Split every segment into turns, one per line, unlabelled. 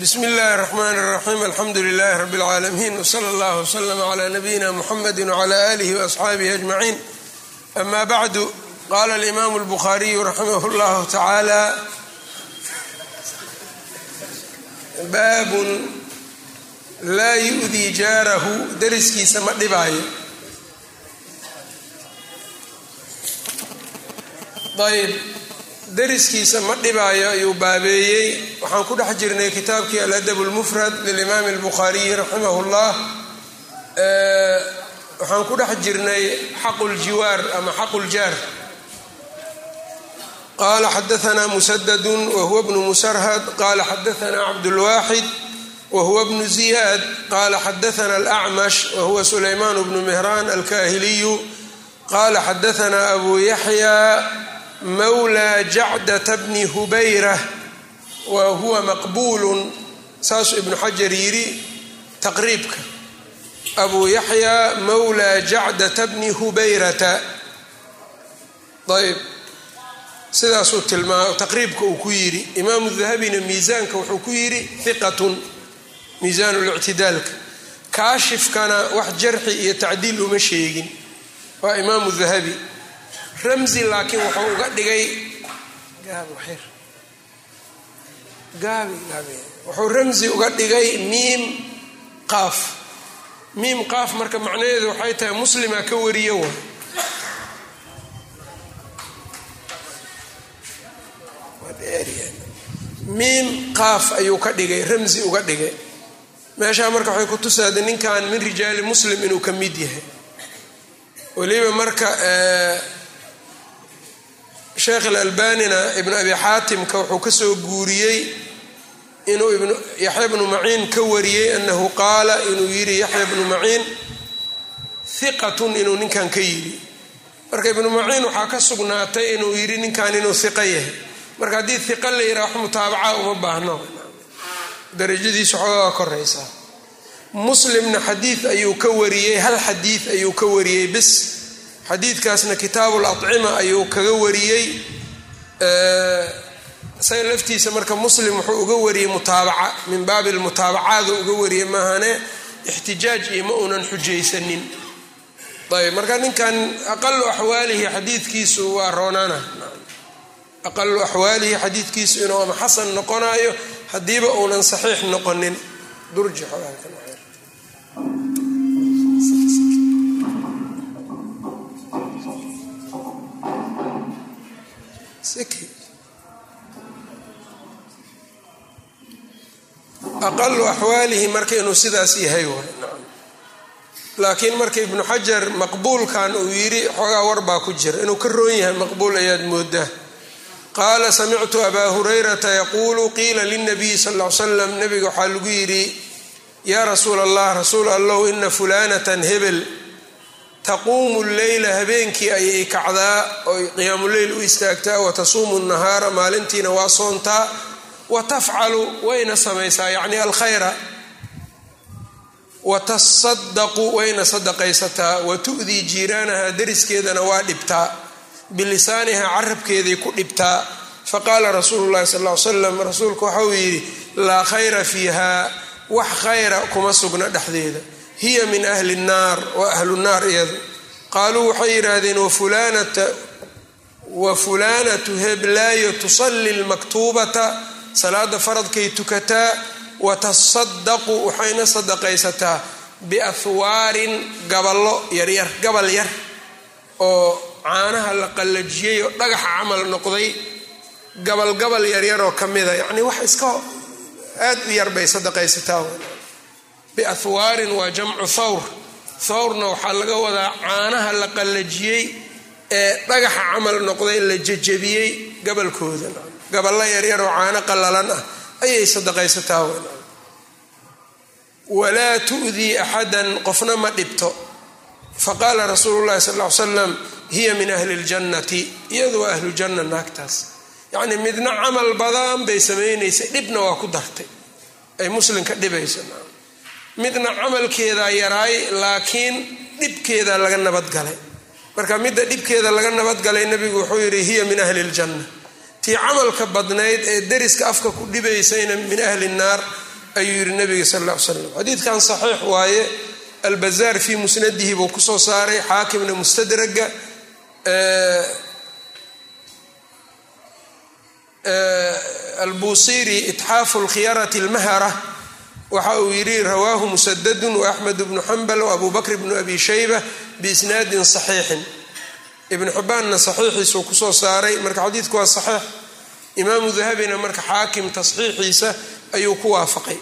bsm اllahi الرحmn الرaxيm alxamdu لlh rb العaalamiin wslى اllah وslm عlى nabiyina mxamedi وعlى آlih وaصxaabihi أجmaعin ama bعdu qala اlimam الbkhariyu raximah اllah taعaalى baab laa yu'dii jaarahu dariskiisa ma dhibaayo ayb dariskiisa ma dhibaayo ayuu baabeeyey. Waxaan ku dhex jirnay kitaabkii aladab lmufrad lilimaami albukhaariyi raximahu llah waxaan ku dhex jirnay xaquljiwaar ama xaquljaar qala xadaanaa musadadun wahuwa bnu musarhad. Qala xadaanaa cabdulwaaxid wahuwa bnu ziyaad. Qala xadaana alacmash wahuwa sulaymaan bnu mihraan alkaahiliyu. Qala xadaanaa abu yaxya mawlى jacdata bni hubayra wa huwa maqbuulun saasuu ibnu xajar yidhi taqriibka abu yaxya mawlى jacdata bni hubayrata ayb sidaasuu tilmaama taqriibka uu ku yidhi imaamu dahabina miisaanka wuxuu ku yidhi hiqatun miisaan lictidaalka kaashifkana wax jarxi iyo tacdiil uma sheegin waa imaamu dahabi ramzi laakiin wuxuu uga dhigay wuxuu ramzi uga dhigay miim qaaf. Miim qaaf marka macnaheedu waxay tahay muslima ka wariyo wa. Miim qaaf ayuu ka dhigay ramzi uga dhigay. Meeshaa marka waxay ku tusaada ninkan min rijaali muslim inuu ka mid yahay. Weliba marka sheekh alalbanina ibnu abi xaatimka wuxuu ka soo guuriyey inuu yaxya bnu maciin ka wariyey anahu qaala inuu yidhi yaxya bnu maciin hiqatun inuu ninkan ka yidhi. Marka ibnu maciin waxaa ka sugnaatay inuu yidhi ninkan inuu hiqa yahay. Marka haddii hiqa la yidhaha wax mutaabaca uma baahno. Darajadiisu xoogaa koraysaa. Muslimna xadiid ayuu ka wariyey hal xadiid ayuu ka wariyey bis xadiidkaasna kitaabu lacima ayuu kaga wariyey isaga laftiisa marka muslim wuxuu uga wariyey mutaabaca min baabi lmutaabacaadu uga wariyey maahane ixtijaaj iyo ma uunan xujaysanin. Ayb marka ninkan aqalu axwaalihi xadiidkiisu waa roonaana. Aqalu axwaalihi xadiidkiisu inuu ama xasan noqonayo haddiiba uunan saxiix noqonin. Durji aqalu axwaalihi marka inuu sidaas yahay laakiin marka ibnu xajar maqbuulkan uu yidhi xoogaa warbaa ku jira. Inuu ka roon yahay maqbuul ayaad moodaa qaala samictu abaa hurayrata yaquulu qiila lilnabiyi sal l slam nabiga waxaa lagu yidhi yaa rasuul allah rasuul allow ina fulanatan hebel taquumu leyla habeenkii ayay kacdaa oy qiyaamuleyl u istaagtaa wa tasuumu nahaara maalintiina waa soontaa wa tafcalu wayna samaysaa yacni alkhayra. Wa tasadaqu wayna sadaqaysataa wa tu'dii jiiraanaha dariskeedana waa dhibtaa bilisaaniha carabkeeday ku dhibtaa. Faqaala rasuulu llahi sal l slam rasuulku waxauu yidhi laa khayra fiiha wax khayra kuma sugna dhexdeeda hiya min ahli nnaar waa ahlu naar iyadu. Qaaluu waxay yidhaahdeen wa fulaanatu heblaayo tusalli lmaktuubata salaada faradkay tukataa wa tasadaqu waxayna sadaqaysataa biahwaarin gaballo yaryar gabal yar oo caanaha la qallajiyey oo dhagaxa camal noqday gabalgabal yaryaroo ka mida. Yacnii wax iska aad u yar bay sadaqaysataa biahwaarin waa jamcu thawr thawrna waxaa laga wadaa caanaha la qallajiyey ee dhagaxa camal noqday la jejebiyey gabalkooda. Gaballo yaryaroo caano qallalan ah ayay sadaqaysataa walaa tu'dii axadan qofna ma dhibto. Faqaala rasuulu llahi sal ly slam hiya min ahli ljannati iyadu waa ahlu janna naagtaas. Yacnii midna camal badan bay samaynaysay dhibna waa ku dartay. Ay muslimka dhibayso midna camalkeedaa yaraay laakiin dhibkeedaa laga nabadgalay marka midda dhibkeeda laga nabadgalay nebigu wuxuu yidhi hiya min ahli ljanna tii camalka badnayd ee deriska afka ku dhibaysayna min ahli naar ayuu yihi nabiga sal alla ly slam xadiidkan saxiix waaye albazaar fii musnadihi buu ku soo saaray xaakimna mustadraga albusiri itxaafu lkhiyarati almahara waxa uu yidhi rawaahu musadadun waaxmed bnu xambal waabu bakr bnu abi shayba biisnaadin saxiixin. Ibnu xibbaanna saxiixiisuu ku soo saaray marka xadiidku waa saxiix. Imaamu dahabina marka xaakim tasxiixiisa ayuu ku waafaqay.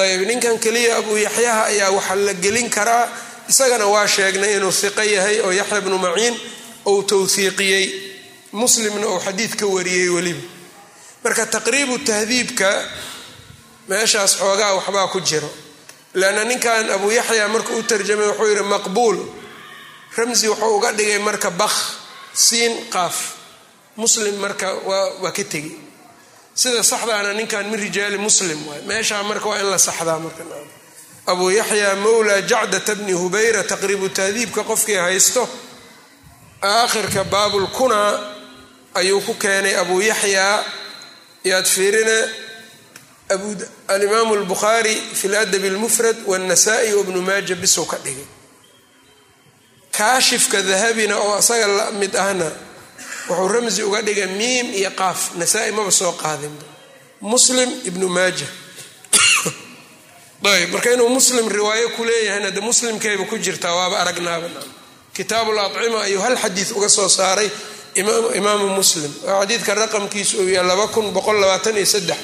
Ayb ninkan keliya abuu yaxyaha ayaa waxaa la gelin karaa isagana waa sheegnay inuu hiqo yahay oo yaxya bnu maciin ou towhiiqiyey muslimna uu xadiid ka wariyey weliba. Marka taqriibu tahdiibka meeshaas xoogaa waxbaa ku jiro. Leanna ninkan abuu yaxya marka u tarjamay wuxuu yidhi maqbuul. Ramsi wuxuu uga dhigay marka bakh siin qaaf. Muslim marka waa ka tegi. Sida saxdaana ninkan min rijaali muslim waay. Meeshaa marka waa in la saxdaa marka. Abuu yaxya mowla jacdata bni hubayra taqriibu tahdiibka qofkii haysto. Aakhirka baabulkunaa ayuu ku keenay abuu yaxyaa yaad fiirine alimaamu albukhaari fi ladabi almufrad wاnnasa'i wabnu maaja bisuu ka dhigay kaashifka dahabina oo asaga la mid ahna wuxuu ramsi uga dhigay miim iyo qaaf. Nasaa-i maba soo qaadinba muslim ibnu maaja ayb marka inuu muslim riwaayo ku leeyahayna de muslimkayba ku jirtaa waaba aragnaaba. Kitaabu lacima ayuu hal xadiid uga soo saaray imaamu muslim. Oo xadiidka raqamkiisu uu yahay laba kun boqol labaatan iyo saddex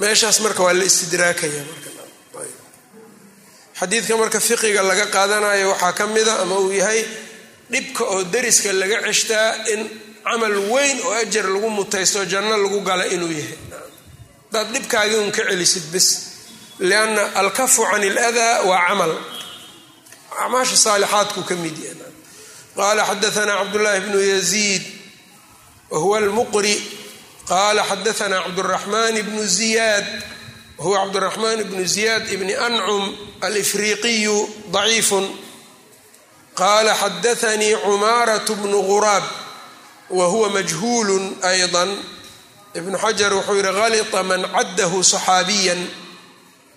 meeshaas marka waa la istidraakaya xadiidka marka fiqiga laga qaadanayo waxaa ka mida ama uu yahay dhibka oo dariska laga ceshtaa in camal weyn oo ajar lagu mutaysto janno lagu gala inuu yahay. Hadaad dhibkaagii un ka celisid bis lianna alkafu can iladaa waa camal. Acmaasha saalixaadku ka mid yahay. Qaala xadaanaa cabdullaahi bnu yaziid wa huwa almuqri qaala xadaanaa cabduraxmaan bnu ziyaad wahuwa cabduraxmaan bnu ziyaad ibni ancum alifriiqiyu daciifun qaala xadaanii cumaarat bnu guraab wa huwa majhuulu ayضa ibnu xajar wuxuu yihi halita man caddahu صaxaabiyan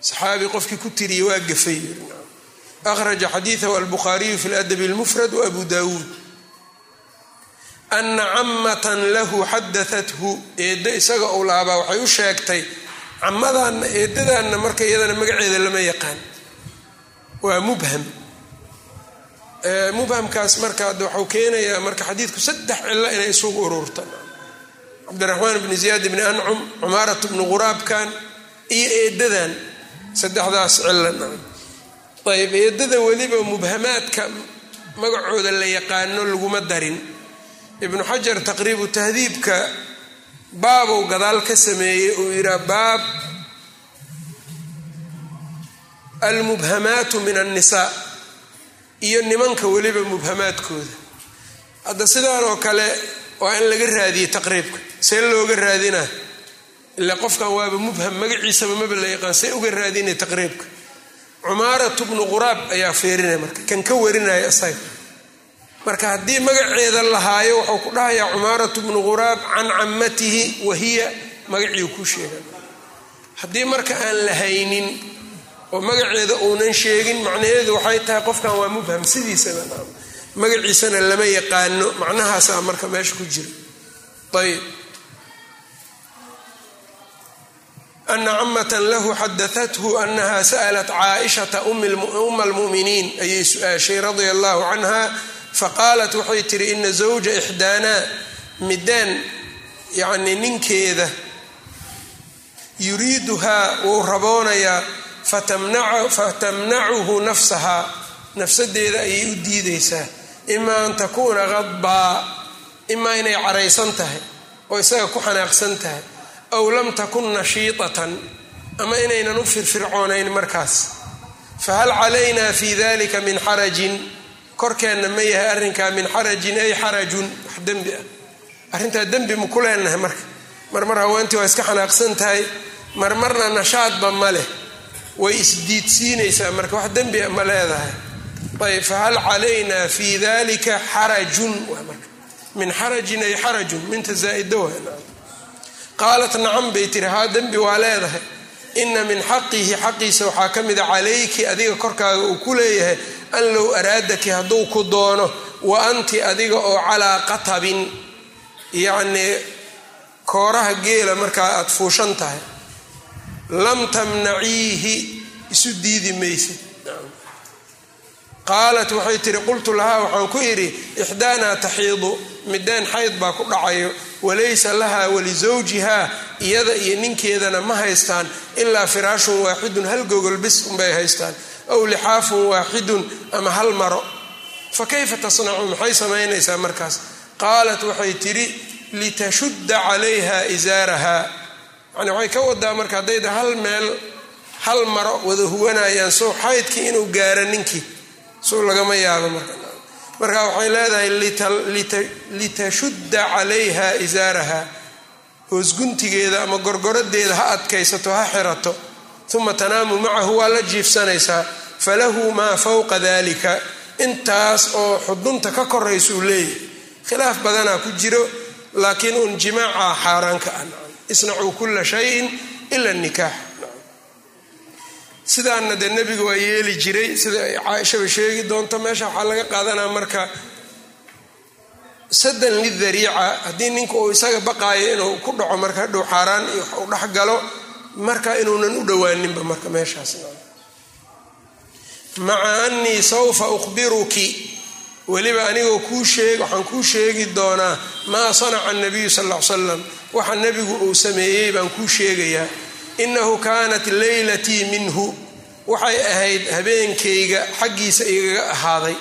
saxaabi qofkii ku tiriyey waa gafay akhraja xadiidahu albukhaariyu fi ladabi اlmufrad waabu dawuud ana camatan lahu xadaathu eeddo isaga ou laabaa waxay u sheegtay camadaanna eedadaanna marka iyadana magaceeda lama yaqaan. Waa mubham. Mubhamkaas marka waxau keenayaa marka xadiidku saddex cilo inay isugu ururta cabdiraxmaan bni ziyaad bni ancum cumaarat bni quraabkan iyo eedadan saddexdaas cilo ayb eedada weliba mubhamaadka magacooda la yaqaano laguma darin ibnu xajar taqriibu tahdiibka baabow gadaal ka sameeyey uu yidhaha baab almubhamaatu min annisaa iyo nimanka weliba mubhamaadkooda. Hadda sidaan oo kale waa in laga raadiyey taqriibka see looga raadinaa. Ilaa qofkan waaba mubham magaciisaba maba la yaqaan see uga raadinay taqriibka. Cumaaratu bnu quraab ayaa feerinaya marka kan ka warinaya isaga marka haddii magaceeda lahaayo wuxuu ku dhahayaa cumaaratu bnu quraab can cammatihi wahiya magacii ku sheegan haddii marka aan la haynin oo magaceeda uunan sheegin macnaheedu waxay tahay qofkan waa mubham sidiisaba magaciisana lama yaqaano macnahaasaa marka meesha ku jira. Ayb ana camatan lahu xadaathu anaha sa'lat caaishata uma almu'miniin ayay su'aashay radia allahu canha faqaalat waxay tihi ina zawja ixdaanaa midaan yacni ninkeeda yuriiduhaa wuu raboonayaa fatamnacuhu nafsahaa nafsadeeda ayay u diidaysaa. Imaa an takuuna qadbaa imaa inay caraysan tahay oo isaga ku xanaaqsan tahay. Aw lam takun nashiitatan ama inaynan u firfircoonayn markaas. Fahal calaynaa fi dalika min xarajin korkeenna ma yahay arrinkaa min xarajin ay xarajun. Wax dembi ah. Arrintaa dembi ma ku leenahay marka? Marmar haweentii waa iska xanaaqsan tahay. Marmarna nashaadba ma leh. Way isdiidsiinaysaa marka? Wax dembi a ma leedahay. Ayb fahal calaynaa fi dalika xarajun? Waa marka. Min xarajin ay xarajun. Minta zaa'ida qaalat nacam bay tiri. Haa dembi waa leedahay. Ina min xaqihi xaqiisa waxaa ka mida calayki adiga korkaaga uu ku leeyahay an low araadaki hadduu ku doono wa anti adiga oo calaa qatabin. Yacnii kooraha geela markaa aada fuushan tahay. Lam tamnaciihi isu diidi maysid. Qaalat waxay tihi qultu lahaa waxaan ku idhi ixdaanaa taxiidu mideen xayd baa ku dhacayo. Walaysa lahaa walisawjihaa iyada iyo ninkeedana ma haystaan ilaa firaashun waaxidun hal gogol bis unbay haystaan aw lixaafun waaxidun ama hal maro? Fa kayfa tasnacu maxay samaynaysaa markaas? Qaalat waxay tidhi litashudda calayha isaarahaa yani waxay ka wadaa marka haddayda hal meel hal maro wada huwanayaan sow xaydkii inuu gaaro ninkii. Sow lagama yaabo marka. Marka waxay leedahay litashudda calayha isaaraha hoosguntigeeda ama gorgoradeeda ha adkaysato ha xirato. Uma tanaamu macahu waa la jiifsanaysaa falahu maa fawqa dalika intaas oo xudunta ka koraysuu leeyahy khilaaf badanaa ku jiro laakiin un jimaaca xaaraanka ah. Isnacuu kula shayin ila nikaax. Sidaana dee nebiga waa yeeli jiray sida caaishaba sheegi doonto meesha waxaa laga qaadanaa marka sadan lidariica haddii ninka uu isaga baqaayo inuu ku dhaco marka hadhow xaaraan iyo wax u dhex galo marka inuunan u dhowaaninba marka meeshaas maca anii sawfa ukhbiruki. Weliba anigoo kuu sheeg waxaan kuu sheegi doonaa maa sanaca nabiyu sal ll slam waxa nebigu uu sameeyey baan kuu sheegayaa. Inahu kaanat leylatii minhu. Waxay ahayd habeenkayga xaggiisa igaga ahaaday.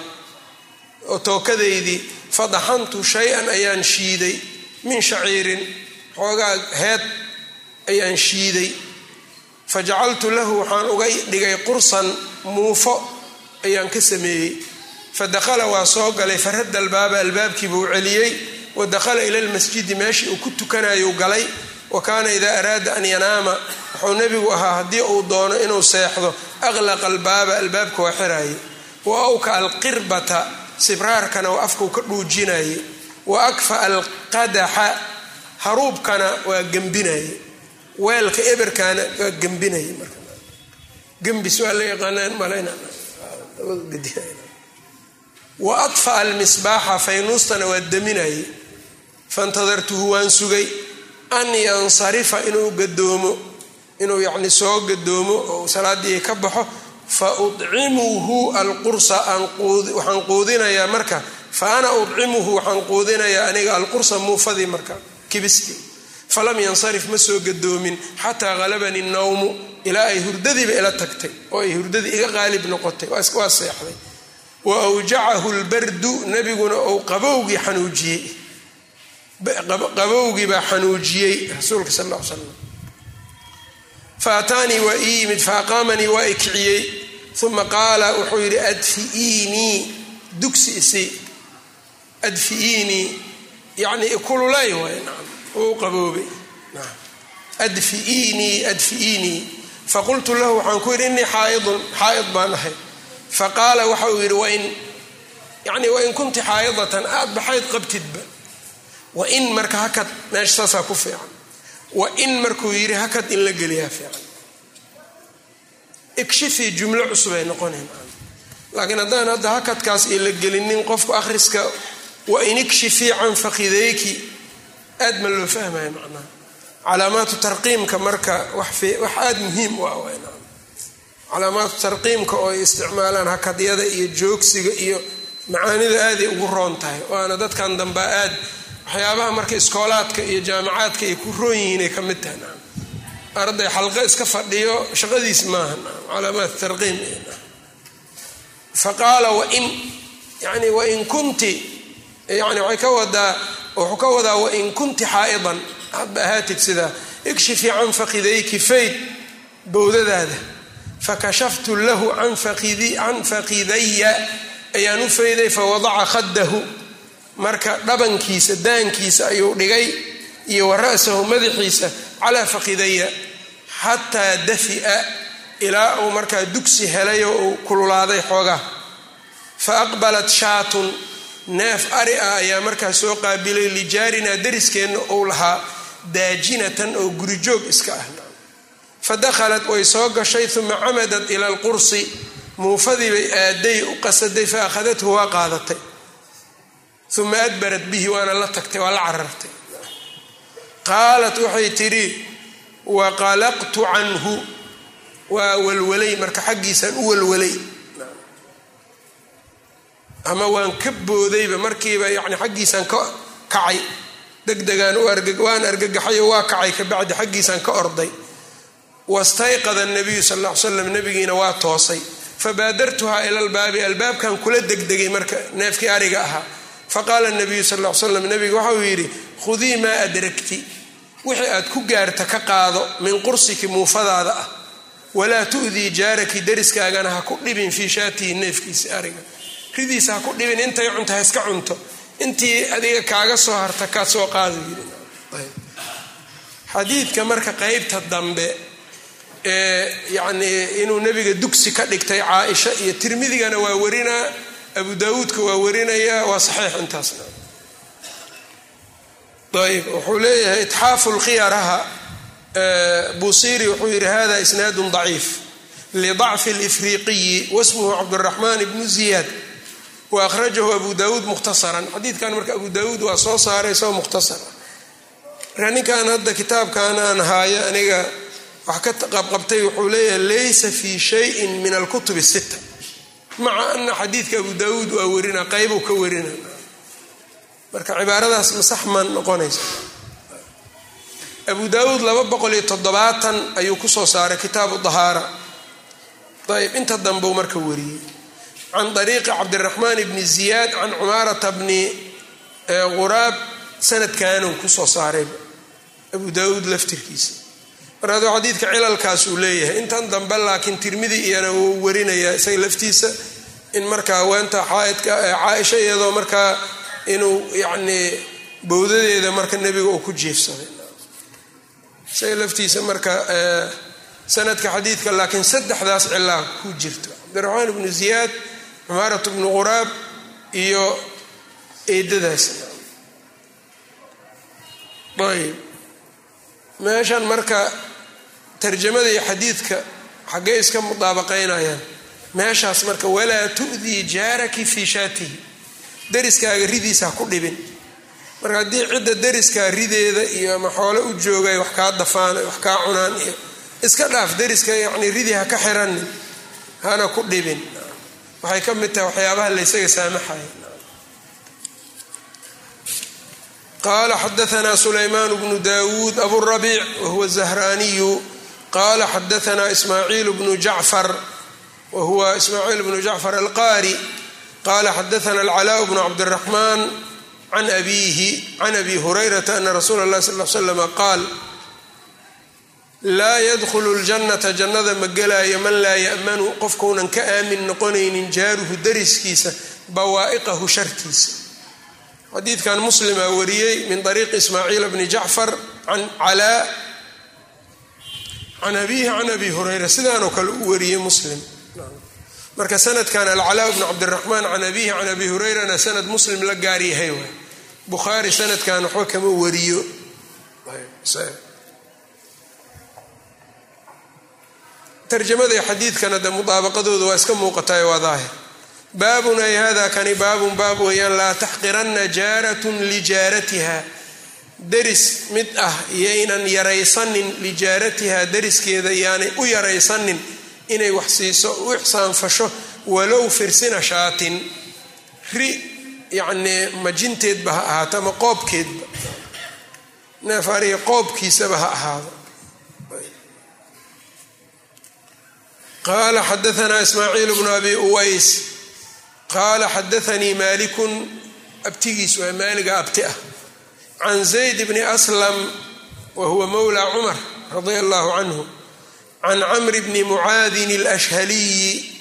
Oo tookadaydii fadaxantu shay-an ayaan shiiday. Min shaciirin xoogaa heed ayaan shiiday fajacaltu lahu waxaan uga dhigay qursan muufo ayaan ka sameeyey. fadakhala waa soo galay faradda albaaba albaabkiibuu celiyey wa dakhala ila lmasjidi meeshii uu ku tukanayu galay wa kaana idaa araada an yanaama wuxuu nebigu ahaa haddii uu doono inuu seexdo aqlaqa albaaba albaabka waa xiraaye wa awka alqirbata sibraarkana waa afkuu ka dhuujinaye wa akfa alqadaxa haruubkana waa gembinaye weelka eberkaana waa gembinaye margembis waa la yaqaanaan malayna wa adfa almisbaaxa faynuustana waa daminaye faintadartuhu waan sugay. An yansarifa inuu gadoomo inuu yacni soo gadoomo oo salaadii ka baxo fa udcimuhu alqursa waxaan quudinayaa marka. Fa ana udcimuhu waxaan quudinayaa aniga alqursa muufadii marka. Kibistii falam yansarif ma soo gadoomin xataa qalabani nawmu ilaa ay hurdadiiba ila tagtay oo ay hurdadii iga qaalib noqotay. Waa seexday. Wa awjacahu lbardu nebiguna ou qabowgii xanuujiyey. Qabowgii baa xanuujiyey rasuulka sal l slam fa waa ii yimid fa waa i kiciyey. Uma qaala wuxuu yidhi adfiiinii dugsi isi. Adfiiinii yani kululay waay naam wuu qaboobay adfiiinii adfiiinii faqultu lahu waxaan ku yidhi innii xaaidun xaa'id baan ahay. Faqaala waxa uu yidhi wain yani wain kunti xaa'idatan aad baxayd qabtidba. Wain marka hakad meesha saasaa ku fiican. Wain markuu yidhi hakad in la geliyaa fiican. Ikshifii jumlo cusubay noqonayn laakiin haddaan hadda hakadkaas iyo la gelinin qofku akhriska wain ikshifii can fakidayki aad ma loo fahmaya macnaha calaamaatu tarqiimka marka wax aada muhiim u ah calaamaatu tarqiimka oo ay isticmaalaan hakadyada iyo joogsiga iyo macaanida aaday ugu roon tahay waana dadkan damba aad waxyaabaha marka iskoolaadka iyo jaamacaadka ay ku roon yihiin ay ka mid tahay arday xalqo iska fadhiyo shaqadiis maaha calaamaat tarqiim fa qaala wain yani wain kunti yani waxay ka wadaa wuxuu ka wadaa wain kunti xaa'idan hadba ahaatid sidaa ikshifii can fakidayki fayd bowdadaada fakashaftu lahu can fakidaya ayaan u fayday fawadaca khadahu marka dhabankiisa daankiisa ayuu dhigay iyo wa ra'sahu madaxiisa calaa fakidaya xataa dafi'a ilaa uu markaa dugsi helay oo uu kululaaday xoogaa fa aqbalat shaatun neef ari ah ayaa markaa soo qaabilay lijaarinaa dariskeenna uu lahaa daajinatan oo gurijoog iska ah. Fa dakhalat way soo gashay uma camadat ila alqursi. Muufadii bay aaday u qasaday fa akhadathu waa qaadatay. Uma adbarat bihi waana la tagtay waa la carartay. Qaalat waxay tidhi waqalaqtu canhu. Waa walwalay marka xaggiisaan u walwalay ama waan ka boodayba markiiba yani xaggiisaan ka kacay. Degdegaan waan argagaxayo waa kacay kabacdi xaggiisaan ka orday. Wastayqada nabiyu sal l slam nabigiina waa toosay. Fabaadartuhaa ila lbaabi albaabkan kula degdegay marka neefkii ariga ahaa. Faqaala nabiyu sal l slam nabiga waxauu yidhi khudii maa adragti wixii aad ku gaarta ka qaado min qursiki muufadaada ah. Walaa tu'dii jaaraki dariskaagana ha ku dhibin fii shaatihi neefkiisa ariga ridiisa ha ku dhibin intay cunta ha iska cunto. Intii adiga kaaga soo harta kaa soo qaada xadiidka marka qeybta dambe ee yacnii inuu nebiga dugsi ka dhigtay caaisha iyo tirmidigana waa warinaa abu daawuudka waa warinayaa waa saxiix intaasna ayb wuxuu leeyahay itxaafu lkhiyaraha buusiri wuxuu yidhi hada isnaadun daciif lidacfi lifriqiyi wasmuhu cabdiraxmaan ibnu ziyaad wa abu daawuud mukhtasaran xadiidkan marka abu daawuud waa soo saaray soo mukhtasara marka ninkan hadda kitaabkan aan haayo aniga wax ka qabqabtay wuxuu leeyahay laysa fii shayin min alkutub sita maca ana xadiidka abu daawuud waa werina qeybuu ka werina marka cibaaradaas masax maan noqonaysa abu daawuud laba boqol iyo toddobaatan ayuu ku soo saaray kitaabu dahaara ayb inta dambeu marka wariyey can ariiqi cabdiraxmaan bni ziyaad can cumaarata bni quraab sanadkanuu ku soo saaray abu daawuud laftirkiisa mar hadduu xadiidka cilalkaas uu leeyahay intan dambe laakiin tirmidi iyana wuu warinayaa isaga laftiisa in marka haweenta xaaidka caaisha iyadoo markaa inuu yacnii bowdadeeda marka nebiga uu ku jiifsaday isaga laftiisa marka sanadka xadiidka laakiin saddexdaas cilaa ku jirto cabdiraxmaan ibnu ziyaad cumaarat bnu quraab iyo eedadaas. Ayb meeshan marka tarjamada iyo xadiidka xaggee iska mudaabaqaynayaan meeshaas marka walaa tu'dii jaaraki fii shaatihi. Dariskaaga ridiisa ha ku dhibin. Marka haddii cidda dariskaa rideeda iyo ama xoole u joogay wax kaa dafaan wax kaa cunaan iyo iska dhaaf dariska yacni ridi ha ka xiranin hana ku dhibin waxay ka mid tahay waxyaabaha laysaga saamaxaya qala xadaana sulaymaan bnu dawuud aburabiic wahuwa zahraaniyu. Qala xadaana ismaaciil bnu jacfar wahuwa ismaaciil bnu jacfar alqaari. Qala xadaana alcalaa bnu cabdiraxmaan can abiihi can abi hurayrata ana rasuula اllahi sal l slama qaal laa yadkhulu ljannata jannada ma gelaayo man laa ya'manu qofkaunan ka aamin noqonaynin jaaruhu dariskiisa bawaa'iqahu shartiisa xadiidkan muslimaa wariyey min ariiqi ismaaciil bni jacfar can calaa can abiihi can abi hurayra sidaanoo kale u wariyey muslim. Marka sanadkan alcalaa bnu cabdiraxmaan can abiihi can abi hurayrana sanad muslim la gaar yahay waay. Bukhaari sanadkan waxba kama wariyo tarjamada iyo xadiidkana de mudaabaqadooda waa iska muuqataay waa daahir. Baabun ay hada kani baabun baab weeyaan laa taxqiranna jaaratun lijaaratiha. Deris mid ah yaynan yaraysanin lijaaratiha deriskeeda yaanay u yaraysanin inay wax siiso u ixsaanfasho walow firsina shaatin. Ri yacnii majinteedba ha ahaato ama qoobkeedba. Neef ariga qoobkiisaba ha ahaado qaala xadaanaa ismaaciil bnu abi uways qaala xadaanii maalikun abtigiis waa maaliga abti ah can zayd bni aslam wa huwa mowla cumar radia allahu canhu can camri bni mucaadin alashhaliyi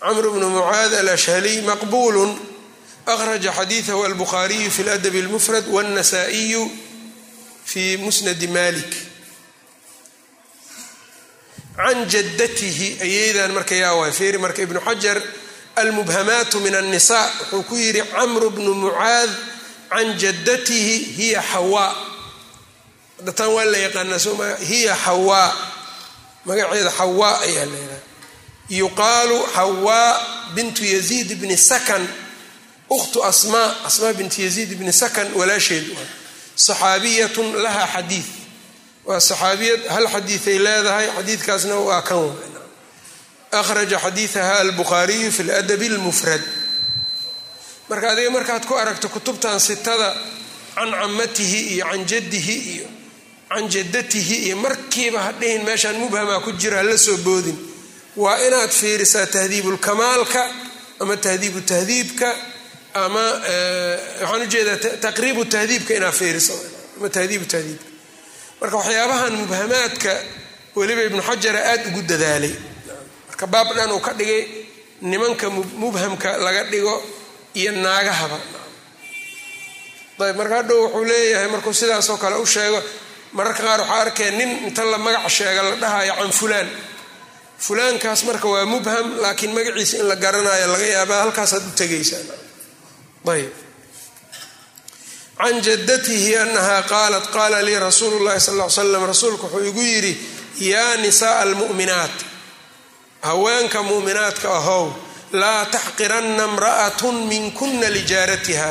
camr bni mucaad alashhaliy maqbuulu akhraja xadiidahu albukhaariyu fi ladab اlmufrad wاnnasa'iyu fi musnadi malik can jaddatihi ayeydan marka yaa waay feeri marka ibnu xajar almubhamaatu min annisa wuxuu ku yidhi camru bnu mucaad can jaddatihi hiya xawaa dataan waa la yaqaanaa soma hiya xawaa magaceeda xawaa ayaa la yidhaha yuqaalu xawaa bintu yaziid bni sakan ukhtu asmaa asmaa bintu yaziid bni sakan walaasheed saxaabiyatun laha xadiid waa saxaabiyad hal xadiiday leedahay xadiidkaasna waa kan akhraja xadiidaha albukhaariyu fi ladabi اlmufrad marka adiga markaad ku aragto kutubtan sitada can camatihi iyo can jaddihi iyo can jaddatihi iyo markiiba hadhihin meeshaan mubhamaa ku jira hala soo boodin. Waa inaad fiirisaa tahdiibulkamaalka ama tahdiibu tahdiibka ama waxaan u jeedaa taqriibu tahdiibka inaad fiiriso. Ama tahdiibu tahdiibka marka waxyaabahan mubhamaadka weliba ibnu xajara aada ugu dadaalay. Marka baab dhan uu ka dhigay nimanka mubhamka laga dhigo iyo naagahaba. Ayb marka hadhow wuxuu leeyahay markuu sidaasoo kale u sheego mararka qaar waxaa arkeen nin inta la magac sheega la dhahayo can fulaan. Fulaankaas marka waa mubham laakiin magaciisa in la garanayo laga yaabaa halkaasaad u tegaysaan ayb can jaddatihi anaha qaalat qaala lii rasuulu llahi sal l slam rasuulku wuxuu igu yidhi yaa nisaaa almu'minaat haweenka mu'minaadka ahow laa taxqiranna imra'atun minkuna lijaaratiha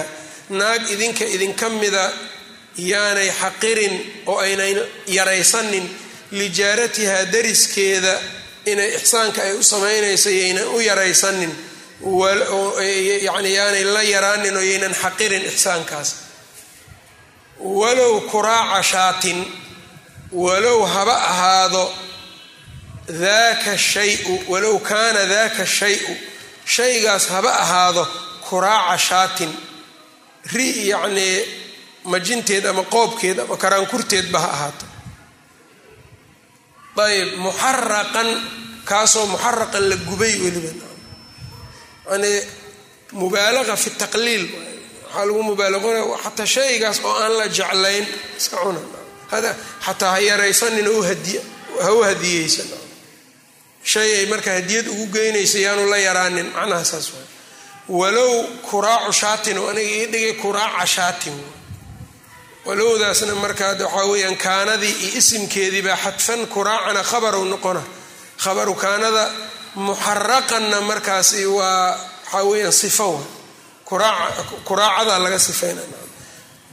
naag idinka idinka mida yaanay xaqirin oo aynan yaraysanin lijaaratihaa dariskeeda inay ixsaanka ay u samaynayso yaynan u yaraysanin yani yaanay la yaraanin oo yaynan xaqirin ixsaankaas walow kuraaca shaatin walow haba ahaado daaka shayu walow kaana daaka shayu shaygaas haba ahaado kuraaca shaatin ri yacnii majinteed ama qoobkeed ama karaankurteedba ha ahaato. Ayb muxaraqan kaasoo muxaraqan la gubay weliba yani mubaalaqa fi taqliil waxaa lagu mubaalaqona xataa shaygaas oo aan la jeclayn. Iska cuna. Xataa ha yaraysanin ha u hadiyeysan shay ay marka hadiyad ugu geynaysa yaanu la yaraanin. Macnaha saas waay. Walow kuraacu shaatin oo aniga ii dhigay kuraaca shaatin. Walowdaasna markaa waxaa weyaan kaanadii iyo isimkeediibaa xadfan kuraacana khabaru noqona. Khabaru kaanada muxaraqanna markaasi waa waxaa weyaan sifa wa kuraacadaa laga sifayna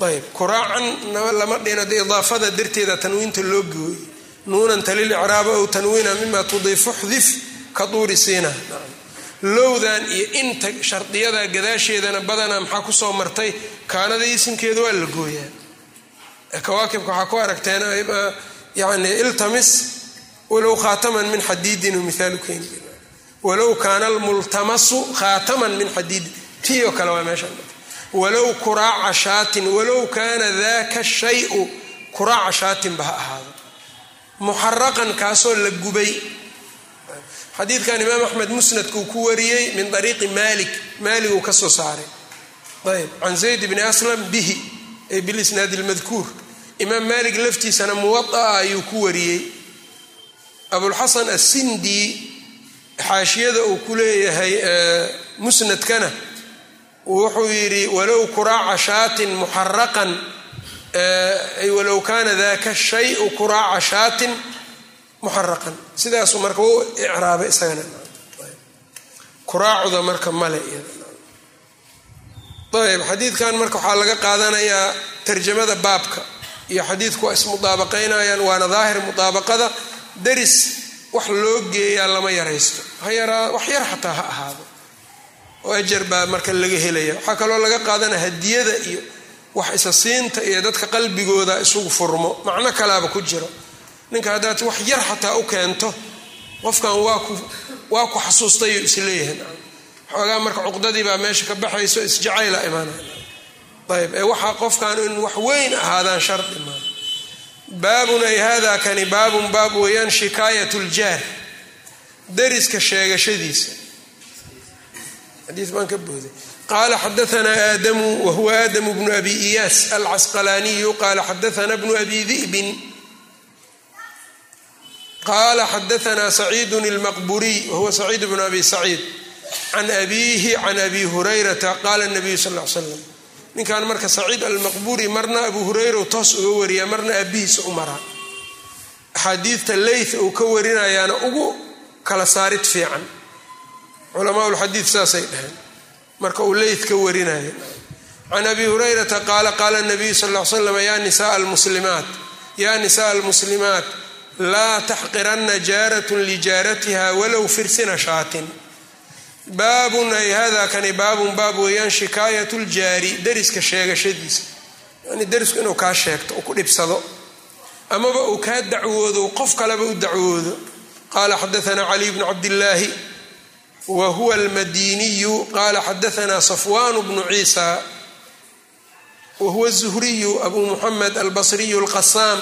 ayb kuraacan lama dhino de idaafada darteeda tanwiinta loo gooyey. Nuunan talil icraaba ow tanwiina mima tudiifu xdif ka duuri siina lowdan iyo inta shardiyada gadaasheedana badanaa maxaa ku soo martay? Kaanada isimkeeda waa la gooyaa. Kawaakibka waxaa ku aragteen yani iltamis walow khaataman min xadiidin mihaalu keeni walow kaana almultamasu khaataman min xadiidin tii oo kale waa meesha. Walow kuraaca shaatin walow kaana daka shayu kuraaca shaatinba ha ahaado. Muxaraqan kaasoo la gubay. Xadiidkan imaam axmed musnadkuu ku wariyey min ariiqi malik maaliguu ka soo saaray. Ayb can zayd bni aslam bihi ay bilisnaadi lmadkuur imaam malik laftiisana muwaaa ayuu ku wariyey. Abulxasan assindi xaashiyada uu ku leeyahay musnadkana wuxuu yidhi walow kuraaca shaatin muxaraqan walow kaana daka shayu kuraaca shaatin muxaraqan. Sidaasuu marka u icraabay isagana. Kuraacuda marka male ayb xadiidkan marka waxaa laga qaadanayaa tarjamada baabka iyo xadiidku ismudaabaqaynayaan waana daahir mudaabaqada. Daris wax loo geeyaa lama yaraysto. Wax yar xataa ha ahaado oo ajar baa marka laga helaya. Waxaa kaloo laga qaadanaya hadiyada iyo wax isa siinta iyo dadka qalbigooda isugu furmo. Macno kalaaba ku jiro. Ninka haddaad wax yar xataa u keento qofkan waa ku xasuustayuu is leeyahay xoogaa marka cuqdadii baa meesha ka baxayso isjacayla imaanay ayb ee waxaa qofkan in wax weyn ahaadaan shardi maa baabun ay hada kani baabun baab weeyaan shikaayat ljaar dariska sheegashadiisa xadii baan ka booday. Qala xadaanaa aadamu wahuwa aadamu bnu abi iyaas alcasqalaaniyu qala xadaana bnu abi di'bin qala xadaanaa saciidun ilmaqburiy wahuwa saciid bnu abi saciid. Can abiihi can abi hurayrata qaala nabiyu sal l slam ninkan marka saciid almaqburi marna abu hureyra toos uga wariyaa marna aabihiisa u maraa. Axaadiidta leyth uu ka warinayaana ugu kala saarid fiican culamaa lxadiid saasay dhaheen. Marka uu leyth ka warinaya can abi hurayrata qaala qaala nabiyu sal l slam ya nisaa almuslimaat ya nisaءa almuslimaat laa taxqiranna jaaratun lijaaratiha walow firsina shaatin. Baabun ay hada kani baabun baab weeyaan shikaayat ljaari dariska sheegashadiisa. Yani darisku inuu kaa sheegto uu ku dhibsado. Amaba uu kaa dacwoodo qof kaleba u dacwoodo. Qaala xadaanaa caliy bnu cabdillaahi wa huwa almadiniyu qaala xadaanaa safwaan bnu ciisa wa huwa zuhriyu abu muxamed albasriyu lqasaam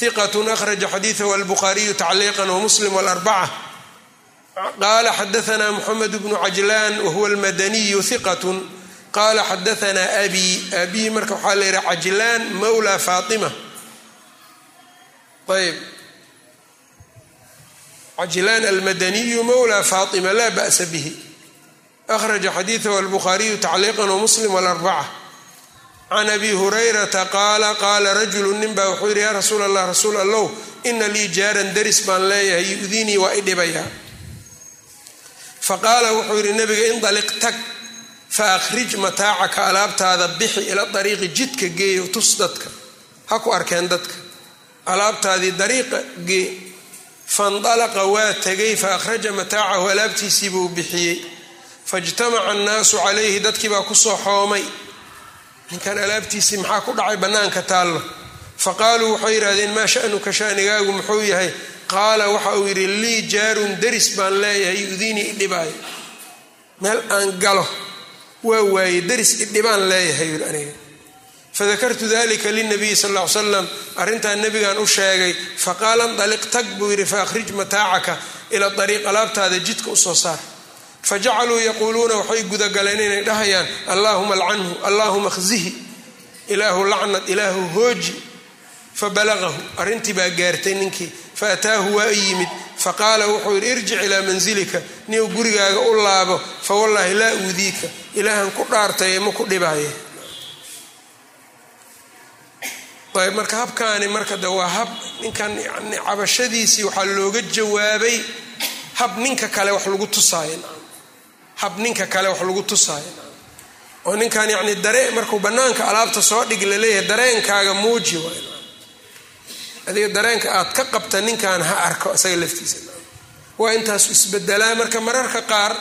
hiqat akhraja xadiidahu albukhaariyu tacliiqa wamuslim wlarbaca qaala xadaanaa muxamed bnu cajlaan wahuwa almadaniyu hiqat qaala xadaanaa abi abi marka waxaa la yihi cajlaan mawla faatima. Ayb cajlaan almadaniyu mawla faatima laa ba'sa bihi akhraja xadiidahu albukhaariyu tacliiqa wamuslim wاlarbaca can abi hurayrata qaala qaala rajulu nin baa wuxuu yidhi yaa rasuul allah rasuul allow ina lii jaaran daris baan leeyahay yu-dinii waa i dhibayaa faqaala wuxuu yidhi nabiga indaliq tag fa akhrij mataacaka alaabtaada bixi ila dariiqi jidka geeyo tus dadka ha arkeen dadka alaabtaadii dariiqa gee faindalaqa waa tegay fa akhraja mataacahu alaabtiisiibuu bixiyey faijtamaca annaasu calayhi dadkii baa ku soo xoomay ninkan alaabtiisii maxaa ku dhacay bannaanka taallo fa qaaluu waxay yidhahdeen maa sha'nuka shanigaagu muxuu yahay qaala waxa uu yidhi lii jaarun daris baan leeyahay yudiinii idhibaayo meel aan galo waa waaye daris idhibaan leeyahay yidhi aniga fadakartu dalika linabiyi sal ly slam arrintaa nebigan u sheegay faqaala ndaliq tag buu yidhi faakhrij mataacaka ila ariiq alaabtaada jidka u soo saar fajacaluu yaquuluuna waxay gudagaleen inay dhahayaan allaahuma alcanhu allaahuma khzihi ilaahu lacnad ilaahu hooji fabalagahu arrintii baa gaartay ninkii faataahu waa yimid faqaala wuxuu yidhi irjic ilaa mansilika niu gurigaaga u laabo fawallaahi laa uudiika ilaahan ku dhaartaye ma ku dhibaaye ayb marka habkaani marka de waa hab ninkan yani cabashadiisii waxaa looga jawaabay hab ninka kale wax lagu tusaayo. Hab ninka kale wax lagu tusaayo. Oo ninkan yani daree markuu bannaanka alaabta soo dhig la leeyahay dareenkaaga muuji adiga dareenka aad ka qabta ninkan ha arko isaga laftiisa. Waa intaasu isbedelaa marka mararka qaar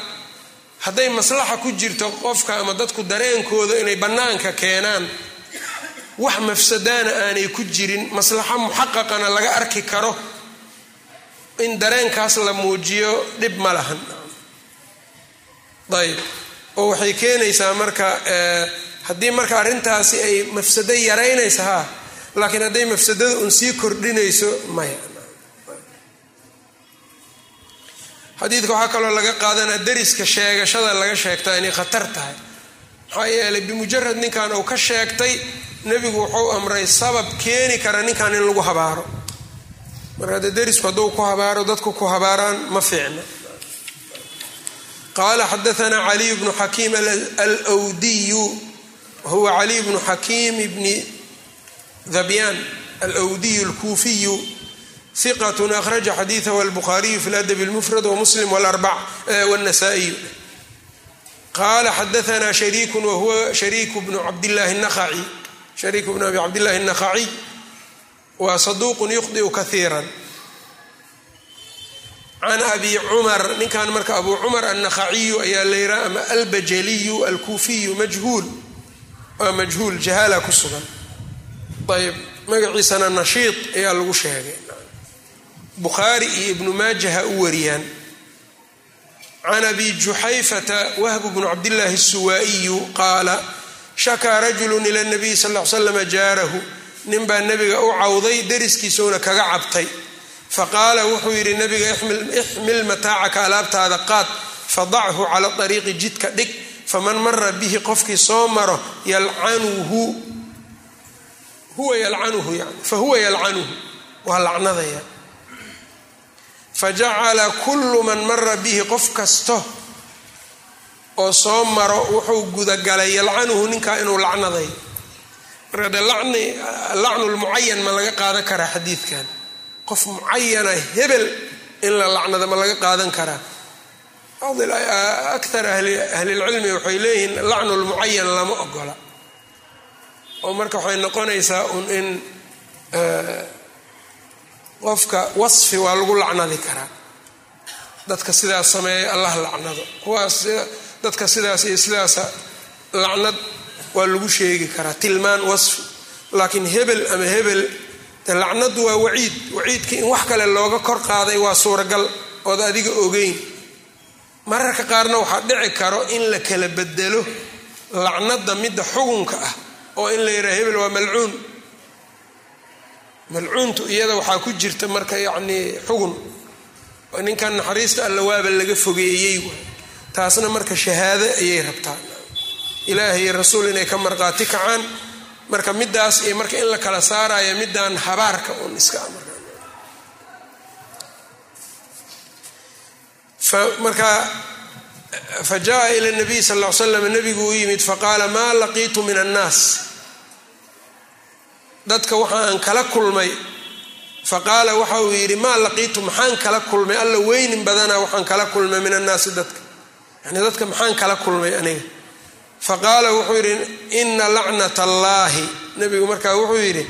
hadday maslaxa ku jirto qofka ama dadku dareenkooda inay bannaanka keenaan wax mafsadaana aanay ku jirin maslaxo muxaqaqana laga arki karo. In dareenkaas la muujiyo dhib ma lahan. Ayb oo waxay keenaysaa marka haddii marka arrintaasi ay mafsado yaraynaysa ha laakiin hadday mafsadada un sii kordhinayso maya xadiidka waxaa kaloo laga qaadanaa dariska sheegashada laga sheegtaa inay khatar tahay. Maxaa yeelay bimujarad ninkan uu ka sheegtay nebigu wuxuu amray sabab keeni kara ninkan in lagu habaaro. Marka dee darisku hadduu ku habaaro dadku ku habaaraan ma fiicna. Qaala xadaanaa caliy bnu xakiim alwdiyu wahuwa caliy bnu xakiim bni dhabyaan alwdiyu alkuufiyu hiqat akhraja xadiidahu albukhaariyu fi ladabi lmufrad wamuslim wاnasaa'iyu qaala xadaanaa shariiku wahuwa shariiku bnu cabdillahi naqaci shariiku bnu abi cabdillahi الnaqaciy waa saduuqun yukhdiu kaiira can abi cumar ninkan marka abu cumar annaqaciyu ayaa la yiraa ama albajaliyu alkuufiyu majhuul waa majhuul jahaala ku sugan ayb magaciisana nashiid ayaa lagu sheegay bukhaari iyo ibnu maajaha u wariyaan can abi juxayfata wahbu bnu cabdillaahi الsuwaa'iyu qaala shakaa rajulu ila nabiyi sal l slama jaarahu. Nin baa nebiga u cawday dariskiisuuna kaga cabtay. Faqaala wuxuu yidhi nabiga ixmil mataacaka alaabtaada qaad fadachu cala ariiqi jidka dhig faman mara bihi qofkii soo maro yalcanuhu. Huwa yalcanuhu yani fahuwa yalcanuhu waa lacnadaya. Fajacala kullu man mara bihi qof kasto oo soo maro wuxuu gudagalay yalcanuhu ninkaa inuu lacnaday. Marka de lacnulmucayan ma laga qaadan karaa xadiidkan. Qof mucayana hebel in la lacnado ma laga qaadan karaa. Akar ahlilcilmi waxay leeyihiin lacnulmucayan lama ogola. Oo marka waxay noqonaysaa un in qofka wasfi waa lagu lacnadi karaa. Dadka sidaas sameeya allah lacnado. Kuwaas dadka sidaas iyo sidaasa lacnad waa lagu sheegi karaa tilmaan wasfi laakiin hebel ama hebel de lacnadu waa waciid. Waciidkii in wax kale looga kor qaaday waa suuragal ood adiga ogeyn. Mararka qaarna waxaa dhici karo in la kala bedelo lacnada midda xugunka ah oo in la yidhaha hebel waa malcuun. Malcuuntu iyada waxaa ku jirta marka yacnii xugun. Ninkan naxariista alla waaba laga fogeeyey taasna marka shahaado ayay rabtaa. Ilaahay rasuul inay ka marqaati kacaan marka midaas iyo marka in la kala saarayo midaan habaarka un iska marka fa jaa ila nabiy sal l slam nabigu u yimid faqaala maa laqiitu min annaas? Dadka waxa aan kala kulmay faqaala waxa uu yidhi maa laqiitu maxaan kala kulmay? Alla weynin badana waxaan kala kulmay min annaasi dadka yani dadka maxaan kala kulmay aniga? Faqaala wuxuu yidhi ina lacnat allaahi nabigu markaa wuxuu yidhi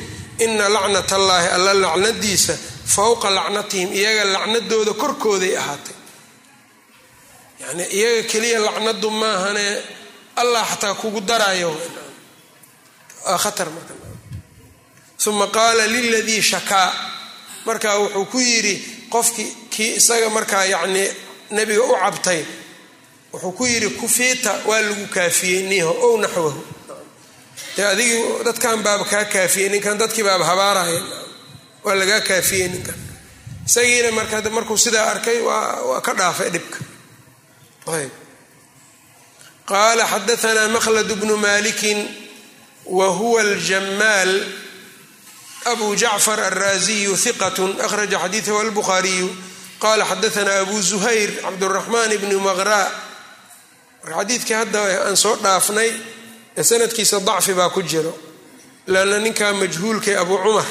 ina lacnat allaahi alla lacnadiisa fowqa lacnatihim iyaga lacnadooda korkooday ahaatay. Yani iyaga keliya lacnadu maahane allah xataa kugu darayo khatar marka. Uma qaala liladii shakaa. Markaa wuxuu ku yidhi qofkii kii isaga markaa yacnii nebiga u cabtay wuxuu ku yidhi kufiita waa lagu kaafiyey niho ow naxwahu dee adigi dadkan baaba kaa kaafiyey ninkan dadkii baaba habaaraya waa lagaa kaafiyey ninkan. Isagiina marka markuu sidaa arkay waa ka dhaafay dhibka. Ayb. Qaala xadaanaa makhlad bnu malikin wa huwa aljamaal abu jacfar alraasiyu hiqat akhraja xadiidahu albukhaariyu qala xadaanaa abu zuhayr cabduraxmaan bni maqra marka xadiidkii hadda aan soo dhaafnay sanadkiisa dacfi baa ku jiro lanna ninkaa majhuulkay abu cumar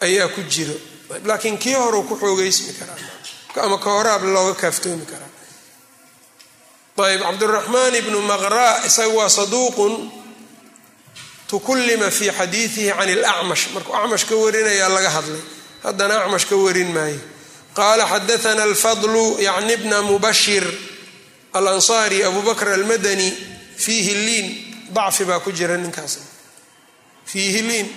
ayaa ku jiro. Laakiin kii horeu ku xoogeysmi karaa ama ka horaab looga kaaftoomi karaa. Ayb cabduraxmaan ibnu maqra isaga waa saduuqun tukullima fi xadiidihi can ilacmash markuu acmash ka warinayaa laga hadlay. Haddana acmash ka warin maayo. Qaala xadaana alfadlu yacni bna mubashir alansaari abu bakr almadani fiihi liin dacfi baa ku jira ninkaas fiihi liin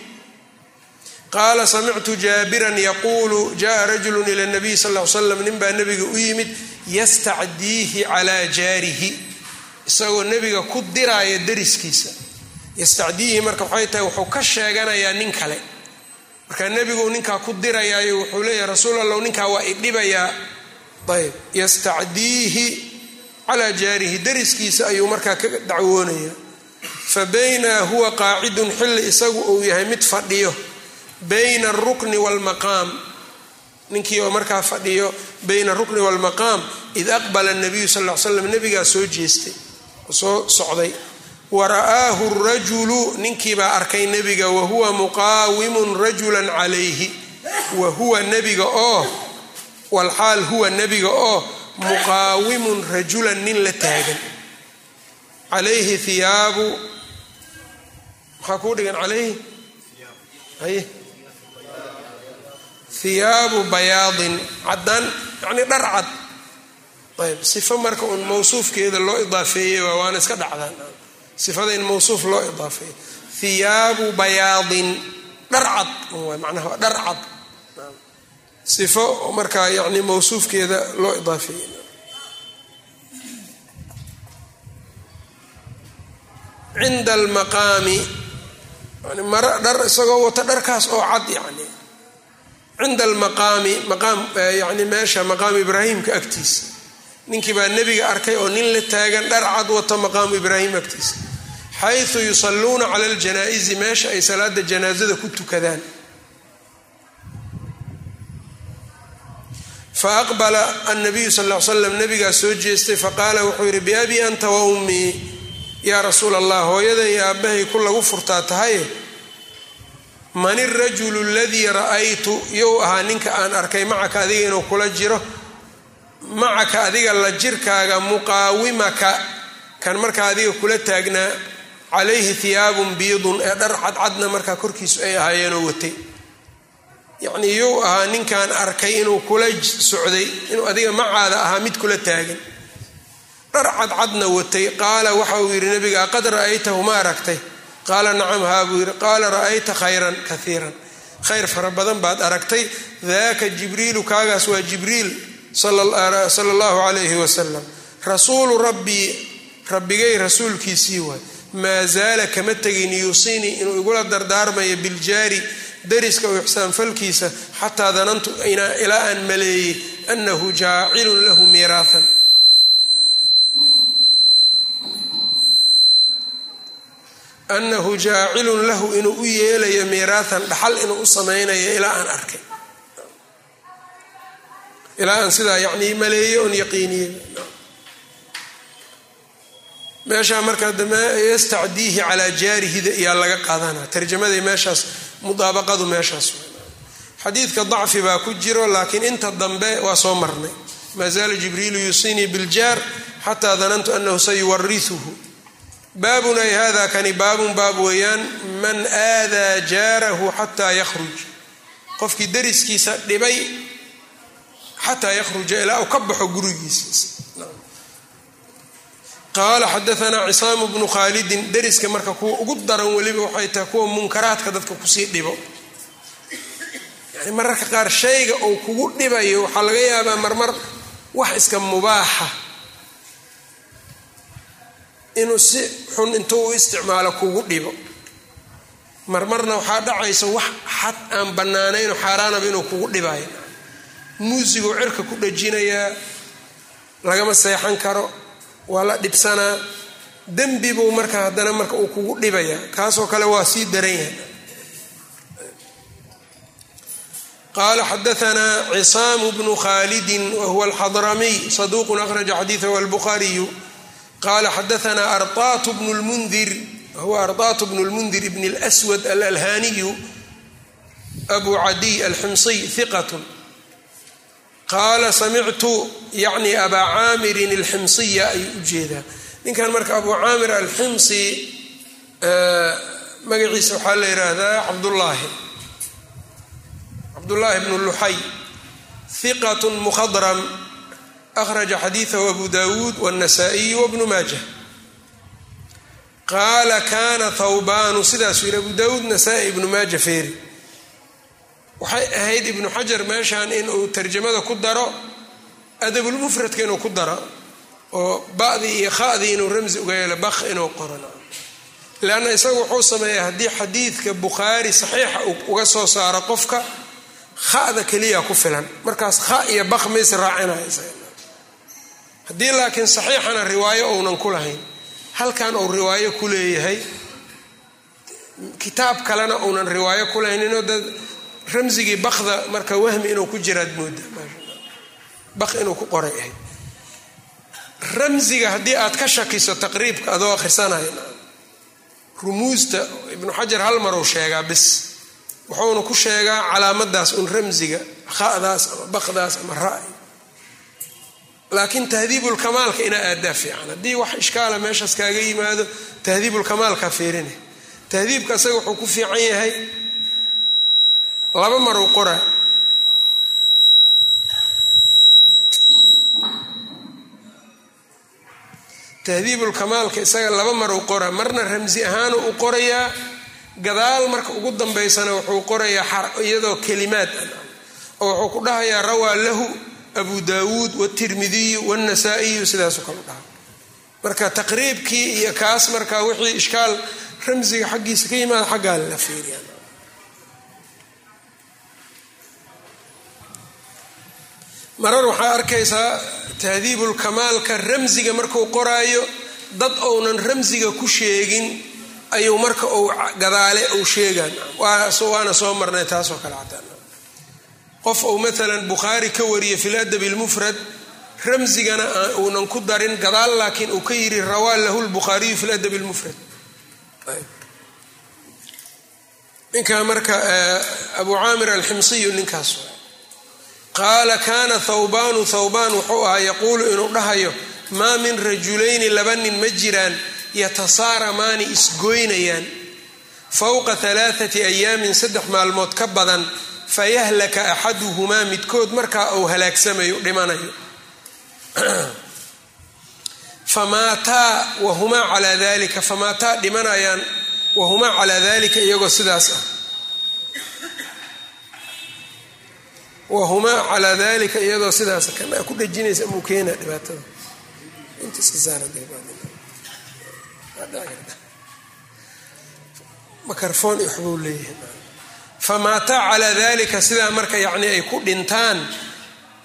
qaala samictu jaabiran yaquulu jaءa rajulu ila nabiy sal l slam nin baa nebiga u yimid yastacdiihi calaa jaarihi. Isagoo nebiga ku diraaya dariskiisa yastacdiihi marka waxay tahay wuxuu ka sheeganayaa nin kale. Marka nebigu ninkaa ku dirayaayo wuxuu leeyahay rasuul allow ninkaa waa idhibayaa ayb yastacdiihi calaa jaarihi dariskiisa ayuu markaa ka dacwoonaya fa bayna huwa qaacidun xilli isagu uu yahay mid fadhiyo bayna alrukni waalmaqaam ninkii oo markaa fadhiyo bayna arukni waalmaqaam id aqbala nabiyu sal l slam nebigaa soo jeestay oo soo socday. Wa ra'aahu rajulu ninkiibaa arkay nebiga wa huwa muqaawimun rajulan calayhi. Wa huwa nebiga oo walxaal huwa nebiga oo muqaawimun rajulan nin la taagan calayhi hiyaabu maxaa kuu dhigan calayhi haye hiyaabu bayaadin caddaan yacnii dhar cad ayb sifo marka uun mawsuufkeeda loo idaafeeyey waa waana iska dhacdaan sifada in mawsuuf loo idaafeeyo hiyaabu bayaadin dhar cad macnaha dhar cad sifo markaa yacni mawsuufkeeda loo idaafeeyey cinda almaqaami mara dhar isagoo wata dharkaas oo cad yani. Cinda almaqaami maqaam yani meesha maqaamu ibraahimka agtiisa ninkii baa nebiga arkay oo nin la taagan dhar cad wata maqaamu ibraahim agtiisa xayثu yusaluuna cala اljanaa'izi meesha ay salaada janaazada ku tukadaan. Fa aqbala annabiyu sal l slam nabigaa soo jeestay faqaala wuxuu yidhi biabii anta wa ummii yaa rasuul allah hooyaday iyo aabbahay ku lagu furtaa tahaye man irajulu aladii ra'aytu you ahaa ninka aan arkay macaka adiga inuu kula jiro? Macaka adiga la jirkaaga muqaawimaka kan markaa adiga kula taagnaa calayhi hiyaabun biidun ee dhar cadcadna markaa korkiisu ay ahaayeenoo watay. Yacnii yuu ahaa ninkaan arkay inuu kula socday inuu adiga macaada ahaa mid kula taagan dhar cadcadna watay. Qaala waxa uu yidhi nabiga aqad ra'aytahu ma aragtay? Qaala nacam haa buu yidhi. Qaala ra'ayta khayran kaiiran khayr fara badan baad aragtay. Daaka jibriilu kaagaas waa jibriil sala allahu calayhi wasalam rasuulu rabbii rabbigay rasuulkiisii waay. Maa zaala kama tegin yuusinii inuu igula dardaarmayo biljaari dariska u ixsaanfalkiisa xataa danantu ilaa aan maleeyey annahu jaacilun lahu miiraaan annahu jaacilun lahu inuu u yeelayo miiraathan dhaxal inuu u samaynayo ilaa aan arkay. Ilaa aan sidaa yacnii maleeyo oon yaqiiniyey meeshaa markaa dame yastacdiihi calaa jaarihida iyaa laga qaadanaa tarjamaday meeshaas mudaabaqadu meeshaas xadiidka dacfi baa ku jiro laakiin inta dambe waa soo marnay. Maa zaala jibriilu yusinii biljaar xataa danantu annahu sayuwarisuhu baabun ay hada kani baabun baab weeyaan man aadaa jaarahu xataa yakhruj. Qofkii dariskiisa dhibay xataa yakhruja ilaa uu ka baxo gurigiisa. Qaala xadaanaa cisaamu bnu khaalidin dariska marka kuwa ugu daran weliba waxay tahay kuwa munkaraadka dadka ku sii dhibo. Yani mararka qaar shayga uu kugu dhibayo waxaa laga yaabaa marmar wax iska mubaaxa inuu si xun intuu u isticmaalo kugu dhibo. Marmarna waxaa dhacaysa wax xad aan bannaanayn oo xaaraanaba inuu kugu dhibayo muusiguu cirka ku dhajinayaa lagama seexan karo waa la dhibsanaa dembi buu marka haddana marka uu kugu dhibayaa kaasoo kale waa sii daran yahay qaala xadaanaa cisaamu bnu khaalidin wahuwa alxadramiy saduuqun akhraja xadiidahu albukhaariyu qaala xadaanaa araatu bnu lmundir huwa araatu bnu lmundir ibn lswad alalhaniyu abu cadiy alximsiy iqat qaala samictu yacni abaa caamirin alximsiya ayuu u ninkan marka abu caamir alximsi magaciisa waxaa la yidhaahdaa cabdullaahi cabdullaahi bnu luxay iqatun mukhadram akhraja xadiidahu abu dawuud wاnasaa'iy wabnu maaja qaala kana thawbaanu sidaasuu yidhi abu dawuud nasaa-i ibnu maaja feeri waxay ahayd ibnu xajar meeshan inuu tarjamada ku daro adabulmufradka inuu ku daro oo ba'dii iyo khadii inuu ramsi uga yeelo bakh inuu qoran leanna isagu wuxuu sameeyaa haddii xadiidka bukhaari saxiixa uga soo saaro qofka khada keliya ku filan markaas kha iyo bakh mays raacinaya haddii laakiin saxiixana riwaayo ounan ku lahayn halkan uu riwaayo ku leeyahay kitaab kalena uunan riwaayo ku lahaynino dad ramsigii bakda marka wahmi inuu ku jiraad mooda bak inuu ku qoray ahayd. Ramsiga haddii aad ka shakiso taqriibka adoo akhrisanaya rumuusta ibnu xajar hal maruu sheegaa bis. Wuxuuna ku sheegaa calaamadaas un ramsiga khadaas ama bakdaas ama ra- laakiin tahdiibulkamaalka inaa aadaa fiican. Haddii wax ishkaala meeshaas kaaga yimaado tahdiibulkamaalka fiirine. Tahdiibka isaga wuxuu ku fiican yahay laba maruu qora. Tahdiibulkamaalka isaga laba maruu qora marna ramsi ahaanu u qorayaa gadaal marka ugu dambaysana wuxuu qorayaa iyadoo kelimaad oo wuxuu ku dhahayaa rawaa lahu abu daawuud wtirmidiyu wاnasaa'iyu sidaasu kale dhaha marka taqriibkii iyo kaas marka wixii ishkaal ramsiga xaggiisa ka yimaada xaggaa la fiiriya marar waxaa arkaysaa tahdiibulkamaalka ramsiga marku qoraayo dad ounan ramsiga ku sheegin ayuu marka uu gadaale uu sheegaan waana soo marnay taasoo kale cataan qof uu maalan bukhaari ka wariye fi ladabi اlmufrad ramsigana uunan ku darin gadaal laakiin uu ka yidhi rawaa lahu lbukhaariyu fi ladabi اlmufrad ninkaa marka abu caamir alximsiyu ninkaas qaala kana thawbaanu thawbaan wuxuu ahaa yaquulu inuu dhahayo maa min rajulayni laba nin ma jiraan yatasaaramaani isgoynayaan fowqa alaaati ayaamin saddex maalmood ka badan fayahlaka axaduhumaa midkood markaa uu halaagsamayo dhimanayo famaataa wahumaa calaa dalika famaataa dhimanayaan wahumaa calaa dalika iyagoo sidaas ah wahumaa calaa dalika iyadoo sidaas kanaa ku dhejinaysa muu keena dhibaatada iyo waxbuu leeyahay famaataa calaa dalika sidaa marka yacni ay ku dhintaan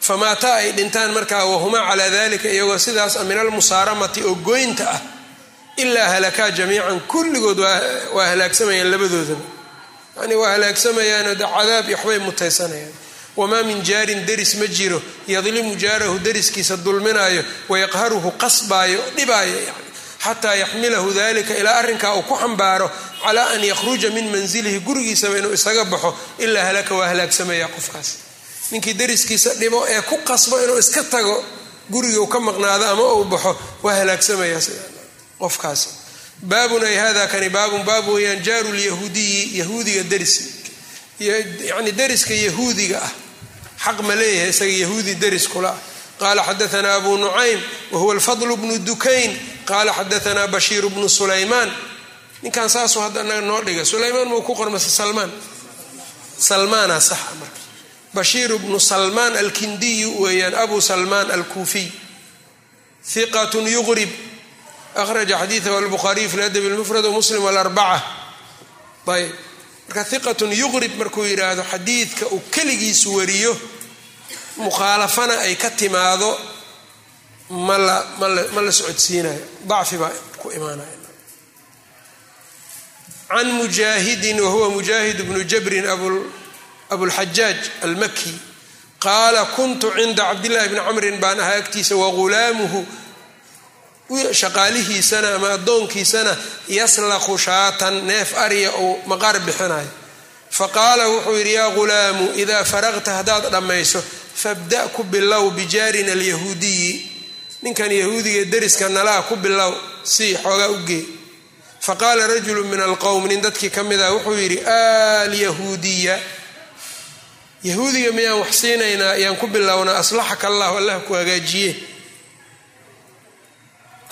famaataa ay dhintaan markaa wahumaa calaa dalika iyagoo sidaas min almusaaramati oo goynta ah ilaa halakaa jamiican kulligood waa halaagsamayaan labadoodaba. Yani waa halaagsamayaan de cadaab waxbay mutaysanayaan. Wamaa min jaarin deris ma jiro yadlimu jaarahu deriskiisa dulminaayo wayaqharuhu qasbaayo dhibaayo yani xataa yaxmilahu dalika ilaa arrinkaa uu ku xambaaro calaa an yakhruja min manzilihi gurigiisaba inuu isaga baxo ilaa halaka waa halaagsamaya qofkaas. Ninkii deriskiisa dhibo ee ku qasbo inuu iska tago gurigii uu ka maqnaado ama uu baxo waa halaagsamaya qofkaas. Baabun ay hada kani baabun baab weyaan jaaru lyahuudiyi yahuudiga deris yani deriska yahuudiga ah. Xaq ma leeyahay isaga yahuudi deris kula ah. Qala xadaana abu nucaym wahuwa alfadl bnu dukayn qala xadaana bashiir bnu sulaymaan ninkan saasuu hadda naga noo dhiga sulaymaan muu ku qormase salmaan salmaana saxa marka bashiir bnu salmaan alkindiyu weeyaan abu salmaan alkuufiy hiqat yuqrib akhraja xadiidahu albukhaariyu fi ladabi lmufrad wmuslim alarbaca ayb marka hiqatun yuqrib markuu yidhaahdo xadiidka uu keligiisu wariyo mukhaalafana ay ka timaado ma la socodsiinayo dacfi baa ku imaanaya can mujaahidin wahuwa mujaahid bnu jabrin abulxajaaj almaki qaala kuntu cinda cabdillahi bni camrin baan ahaa agtiisa wagulaamuhu shaqaalihiisana ama addoonkiisana yaslaqu shaatan neef arya uu maqaar bixinayo faqaala wuxuu yidhi yaa gulaamu idaa faraqta haddaad dhammayso fabda ku bilow bijaarina alyahuudiyi ninkan yahuudiga deriska nalaa ku bilow si xoogaa u gee. Faqaala rajulu min alqowm nin dadkii ka mid ah wuxuu yidhi alyahuudiya yahuudiga miyaan wax siinaynaa ayaan ku bilownaa aslaxaka allahu allah ku hagaajiye.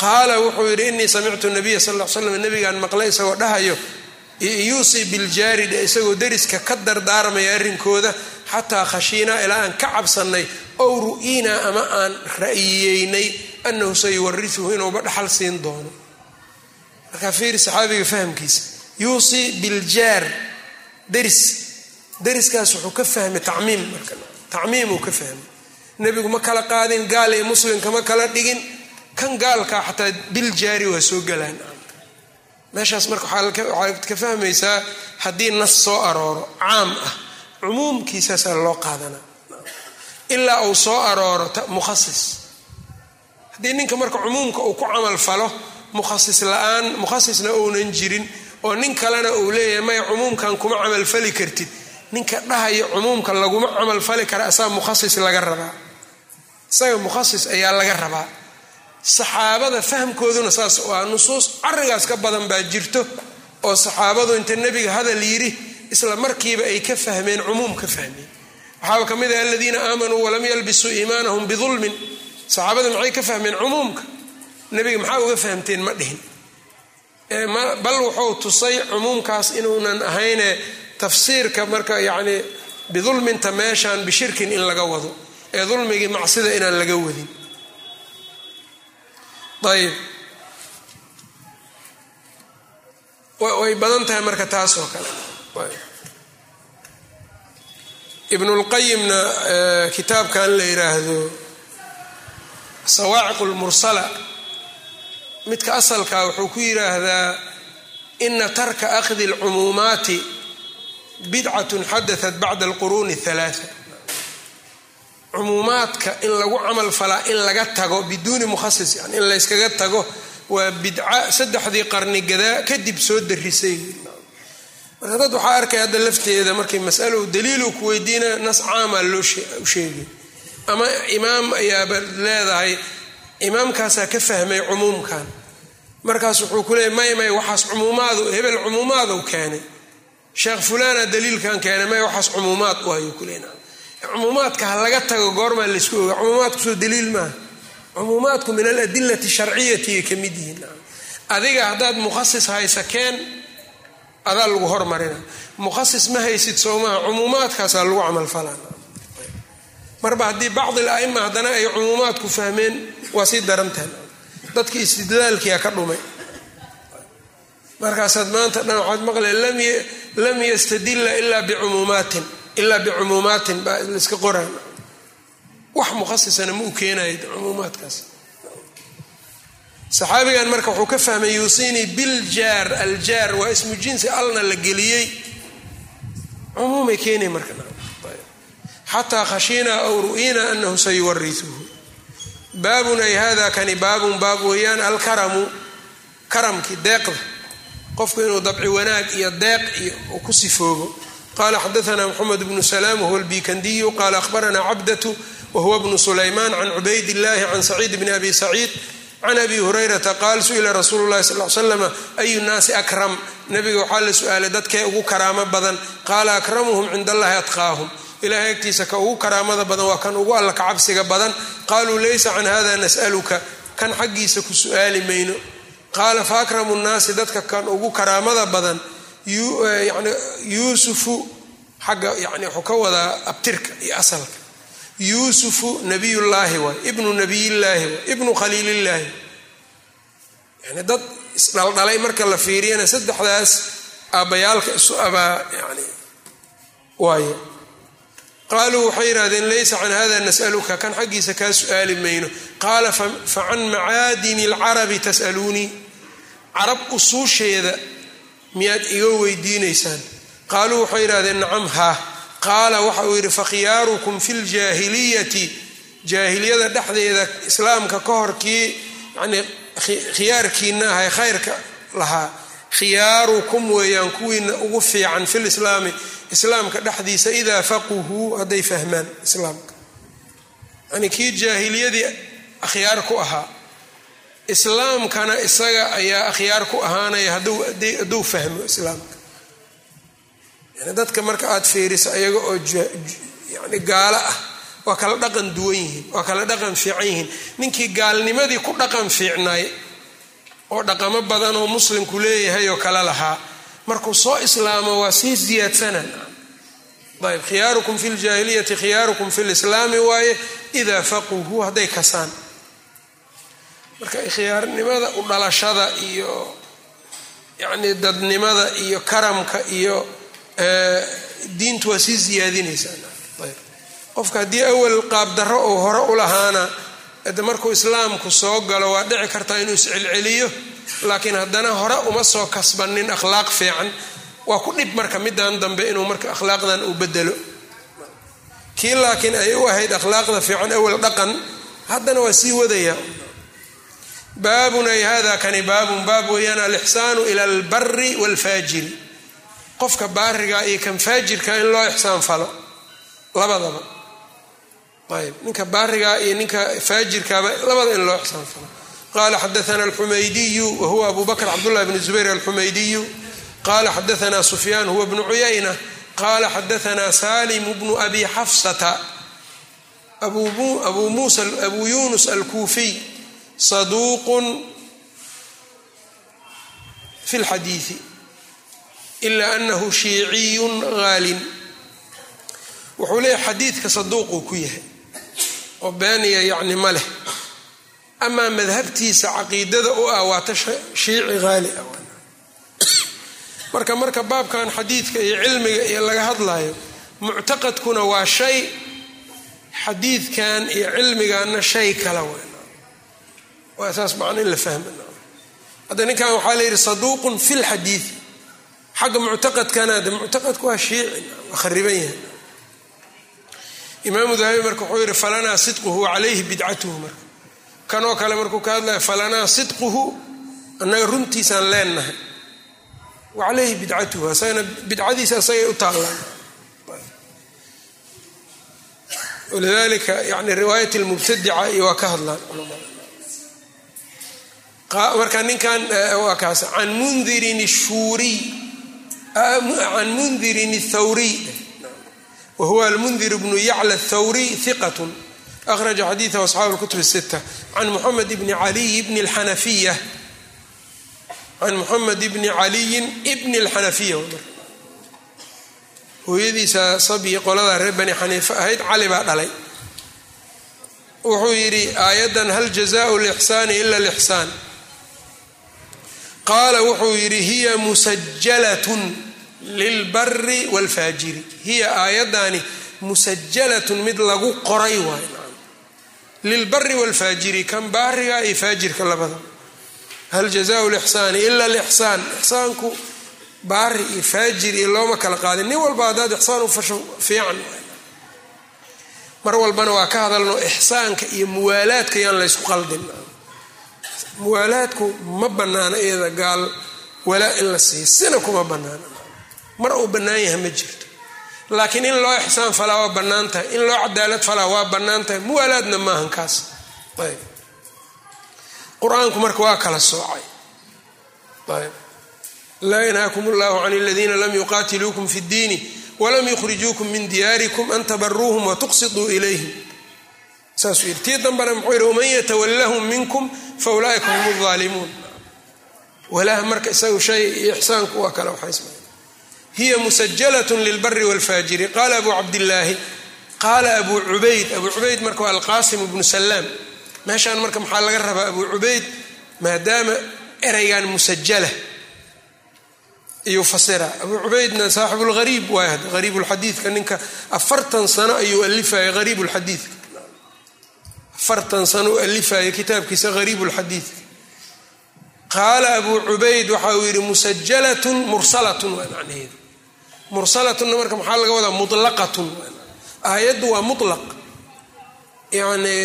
Qaala wuxuu yidhi inii samictu nabiya sal l slam nabigaan maqlay isagoo dhahayo yuusii biljaari dhe isagoo deriska ka dardaarmaya arrinkooda xataa khashiinaa ilaa aan ka cabsannay ow ru'iinaa ama aan ra'yiyeynay annahu sayuwarisuhu inuuba dhaxal siin doono. Markaa fiiri saxaabiga fahamkiisa yuusii biljaar deris. Deriskaas wuxuu ka fahmay tacmiim marka tacmiimuu ka fahmay. Nebigu ma kala qaadin gaal iyo muslimka ma kala dhigin kan gaalkaa xataa biljaari waa soo galaan. Meeshaas marka waxaad ka fahmaysaa haddii nas soo arooro caam ah cumuumkiisaasaa loo qaadanaa ilaa uu soo arooro mukhasis. Haddii ninka marka cumuumka uu ku camal falo mukhasis la'aan mukhasisna uunan jirin oo nin kalena uu leeyahay maya cumuumkan kuma camalfali kartid. Ninka dhahayo cumuumka laguma camalfali kara asaa mukhasis laga rabaa. Isaga mukhasis ayaa laga rabaa. Saxaabada fahmkooduna saas waa nusuus carigaas ka badan baa jirto oo saxaabadu inta nebiga hadal yidhi isla markiiba ay ka fahmeen cumuum ka fahmeen waxaaba ka mid ah aladiina aamanuu walam yalbisuu iimaanahum bidulmin. Saxaabada maxay ka fahmeen cumuumka? Nebiga maxaa uga fahamteen ma dhihin. Bal wuxuu tusay cumuumkaas inuunan ahayne tafsiirka marka yacni bidulminta meeshaan bishirkin in laga wado ee dulmigii macsida inaan laga wadin. Ayb way badan tahay marka taas oo kale ibnulqayimna kitaabkan la yidhaahdo sawaaciq lmursala midka asalka wuxuu ku yidhaahdaa ina tarka akhdi alcumuumaati bidcatun xadaat bacda alquruuni aalaaa cumuumaadka in lagu camal falaa in laga tago biduuni mukhasis yani in layskaga tago waa bidca saddexdii qarni gadaa kadib soo darisay marka dad waxaa arkay hadda lafteeda markay masalo daliilu ku weydiina nas caamaa loo sheegay. Ama imaam ayaaba leedahay imaamkaasaa ka fahmay cumuumkan. Markaas wuxuu ku leeyay may may waxaas cumuumaadu hebel cumuumaadu keenay. Sheekh fulana daliilkan keenay may waxaas cumuumaad u hayuu ku leena cumuumaadka ha laga tago goormaa laysku oga cumuumaadku soo daliil maaha cumuumaadku min aladilati sharciyati ay ka mid yihiin. Adiga haddaad mukhasis haysa keen adaa lagu hormarina. Mukhasis ma haysid soomaha cumuumaadkaasaa lagu camalfalaa marba haddii bacdi al-aima haddana ay cumuumaadku fahmeen waa sii darantahan dadkii istidlaalkiia ka dhumay. Markaasaad maanta dhan waxaad maqle lam yastadila ilaa bicumuumaatin ilaa bicumuumaatin baa laiska qoraa wax mukhasisana ma u keenayo cumuumaadkaas saxaabigan marka wuxuu ka fahmay yuusinii biljaar aljaar waa ismu jinsi alna la geliyey. Cumuumay keenay marka. Xataa khashiinaa aw ru'inaa anahu sayuwarisuhu baabun ay hada kani baabun baab weeyaan alkaramu karamkii deeqda qofku inuu dabci wanaag iyo deeq iyo uu ku sifoobo. Qala xadaana mxamed bnu salaam wahuwa albikandiyu qala ahbaranaa cabdatu wahuwa bnu sulaymaan can cubayd illahi can saciid bni abi saciid can abi hurayrata qaal su'ila rasuulu llahi sal slama ayu nnaasi akram nabiga waxaa la su'aalay dadkee ugu karaamo badan qaala akramuhum cinda allahi atqaahum ilahay agtiisa ka ugu karaamada badan waa kan ugu alla ka cabsiga badan qaluu laysa can hada nas'aluka kan xaggiisa ku su'aali mayno qaala fa akramu nnaasi dadka kan ugu karaamada badan yani yuusufu xagga yani wuxuu ka wadaa abtirka iyo asalka yuusufu nabiyullaahi waay ibnu nabiyillaahi waay ibnu khaliilillaahi yani dad isdhaldhalay marka la fiiriyana saddexdaas aabbayaalka isu abaa yani waayo qaaluu waxay yidhahdeen laysa can hada nas'aluka kan xaggiisa kaa su'aali mayno qaala fa can macaadini alcarabi tas'aluunii carab usuusheeda miyaad iga weydiinaysaan qaaluu waxay yidhahdeen nacam haa qaala waxa uu yidhi fakhiyaarukum fi ljaahiliyati jaahiliyada dhexdeeda islaamka ka hor kii yani khiyaarkiina ahay khayrka lahaa. Khiyaarukum weeyaan kuwiina ugu fiican fi lislaami islaamka dhexdiisa idaa faquhuu hadday fahmaan islaamka. Yani kii jaahiliyadii akhyaar ku ahaa islaamkana isaga ayaa akhyaar ku ahaanaya hadduu fahmo islaamka yani dadka marka aada fiiriso iyaga oo yani gaalo ah waa kala dhaqan duwan yihiin waa kala dhaqan fiican yihiin. Ninkii gaalnimadii ku dhaqan fiicnaay oo dhaqamo badan oo muslimku leeyahay oo kale lahaa markuu soo islaamo waa sii siyaadsanan ayb khiyaarukum fi ljaahiliyati khiyaarukum fi lislaami waaye idaa faquhu hadday kasaan. Marka khiyaarnimada u dhalashada iyo yacni dadnimada iyo karamka iyo diintu waa sii siyaadinaysaa ayb. Qofka haddii awal qaabdarro uu hore u lahaana de markuu islaamku soo galo waa dhici kartaa inuu iscelceliyo laakiin haddana hore uma soo kasbanin akhlaaq fiican. Waa ku dhib marka midan dambe inuu marka akhlaaqdan uu bedelo kii laakiin ay u ahayd akhlaaqda fiican awal dhaqan haddana waa sii wadaya. Baabun ay hada kani baabun baab weeyaan alixsaanu ila albari waalfaajiri qofka baariga iyo kan faajirka in loo ixsaan falo labadaba. Ayb ninka baariga iyo ninka faajirkaaba labada in loo ixsaan falo qala xadaana alxumaydiyu wahuwa abu cabdullah bn zubayr alxumaydiyu qala xadaana sufyaan huwa bnu cuyayna qala xadaana salim bnu abi xafsata abu musa abu yunus alkuufiy saduuqun fi lxadiidi ila anahu shiiciyun haalin wuxuu leeyahy xadiidka saduuquu ku yahay oo beeniya yacni ma leh amaa madhabtiisa caqiidada u ah waata shiici haali marka marka baabkan xadiidka iyo cilmiga iyo laga hadlayo muctaqadkuna waa shay xadiidkan iyo cilmiganna shay kala weyn waa saas macna in la fahma hadda ninkan waxaa la yidhi saduuqun fi lxadiidi xagga muctaqadkana de muctaqadku waa shiici waa khariban yahay. Imaamu dahabi marka wuxuu yihi falanaa sidquhu calayhi bidcatuhu marka. Kanoo kale markuu ka hadlaya falanaa sidquhu annaga runtiisaan leennahay. Wa calayhi bidcatuhu asagana bidcadiisa asagay u taallaan. Walidalika yani riwaayat lmubtadica iyo waa ka hadlaan. Marka ninkan waa kaas can mundirin shuuriy can mundirin thawriy wa huwa almundir bnu yacla thawriy hiqat akhraja xadiidahu asxaabu lkutub الsita can muxamed bni caliy bni اlxanafiya can muxamed bni caliyin bni اlxanafiya hooyadiisa sabi qoladaa reer bani xaniifa ahayd cali baa dhalay wuxuu yidhi aayaddan hal jazaau lixsaani ila lixsaan qaala wuxuu yidhi hiya musajalatun lilbari wاlfaajiri hiya aayaddaani musajalatun mid lagu qoray waay lilbari wاlfaajiri kan baariga iyo faajirka labada. Hal jazaau lixsaani ila lixsaan ixsaanku baari iyo faajir iyo looma kala qaadin. Nin walba haddaad ixsaan u fasho fiican mar walbana waa ka hadalno ixsaanka iyo muwaalaadka yaan laysku qaldin muwaalaadku ma banaano iyada gaal walaa in la siiyo. Sina kuma banaano mar uu bannaan yahay ma jirto. Laakiin in loo ixsaan falaa waa bannaan tahay in loo cadaalad falaa waa bannaan tahay muwaalaadna maahan kaas. Ayb. Qur'aanku marka waa kala soocay. Ayb. Laa yanhaakum allahu can aladiina lam yuqaatiluukum fi ddiini walam yukhrijuukum min diyaarikum an tabaruuhum watuqsituu ilayhim saasuu yidhi tii dambana muxuu yidhi waman yatawallahum minkum fa ulaaika hum aalimuun walaha marka isagu shay ixsaanku waa kale waxaysma hiya musajalatun lilbari wاlfaajiri qaala abu cabdillaahi qaala abu cubayd. Abu cubayd marka waa alqaasim bnu salaam meeshaan marka maxaa laga rabaa abu cubayd? Maadaama ereygan musajala iyuu fasira. Cubaydna saaxibu lhariib waay hariib ninka afartan sano ayuu alifaya hariib afartan sano alifaya kitaabkiisa hariib lxadiidka qaala abu cubayd waxa uu yidhi musajalatun mursalatun waa macnaheedu. Mursalatunna marka maxaa laga wadaa? Mulaqatun aayaddu waa mulaq yacni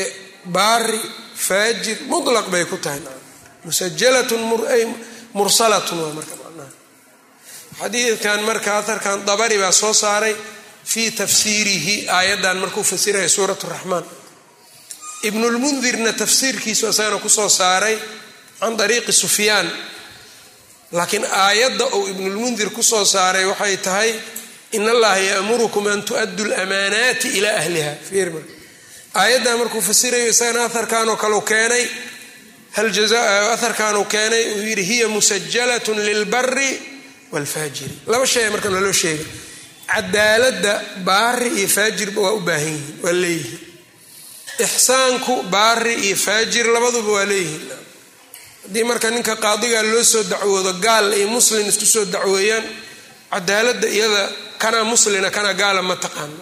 baari faajir mulaq bay ku tahay. Musajalatun mursalatun waa marka macnaha. Xadiidkan marka aharkan dabari baa soo saaray fii tafsiirihi aayaddan markuu fasiraya suurat raxmaan ibnulmundirna tafsiirkiisu isagana ku soo saaray can dariiqi sufyaan. Laakiin aayadda uu ibnulmundir ku soo saaray waxay tahay in allaha yaamurukum an tu'addu lamaanaati ilaa ahliha. Fiir marka aayaddan markuu fasirayo isagana aharkanoo kaleu keenay. Hal aharkanuu keenay. Uu yidhi hiya musajalatun lilbari wlfaajiri laba shay marka naloo sheega cadaaladda baari iyo faajirba waa u baahan yihiin waa leeyihiin ixsaanku baari iyo faajir labaduba waa leeyihiin. Haddii marka ninka qaadiga loo soo dacwoodo gaal iyo muslin isku soo dacweeyaan cadaaladda iyada kanaa muslina kana gaala ma taqaano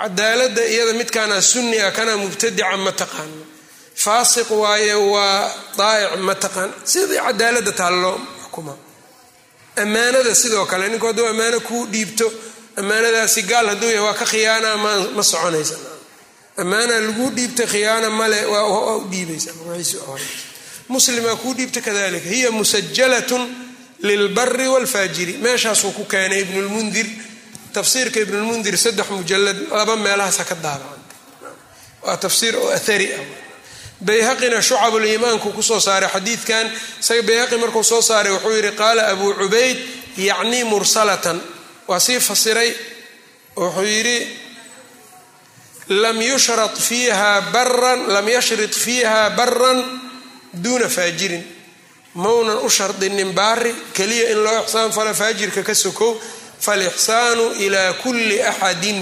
cadaaladda iyada midkaana sunni ah kana mubtadica ma taqaano faasiq waaye waa daa'ic ma taqaan. Sidii cadaaladda taa loo xukuma ammaanada sidoo kale ninku hadduu ammaano kuu dhiibto ammaanadaasi gaal hadduu yahay waa ka khiyaana ma soconaysa ammaana laguu dhiibta khiyaana male waa u dhiibaysa muslimaa kuu dhiibta kadalika hiya musajalatun lilbari wاlfaajiri meeshaasuu ku keenay ibnulmundir tafsiirka ibnulmundir saddex mujalad laba meelahaasa ka daabacan. Waa tafsiir oo athari ah. Bayhaqina shucabuliimaanku ku soo saaray xadiidkan. Isaga bayhaqi markuu soo saaray wuxuu yidhi qaala abuu cubayd yacnii mursalatan. Waa sii fasiray wuxuu yidhi lam yushrat fiiha baran lam yashrit fiiha baran duuna faajirin maunan u shardinin baari keliya in loo ixsaan falo faajirka ka sokow falixsaanu ilaa kulli axadin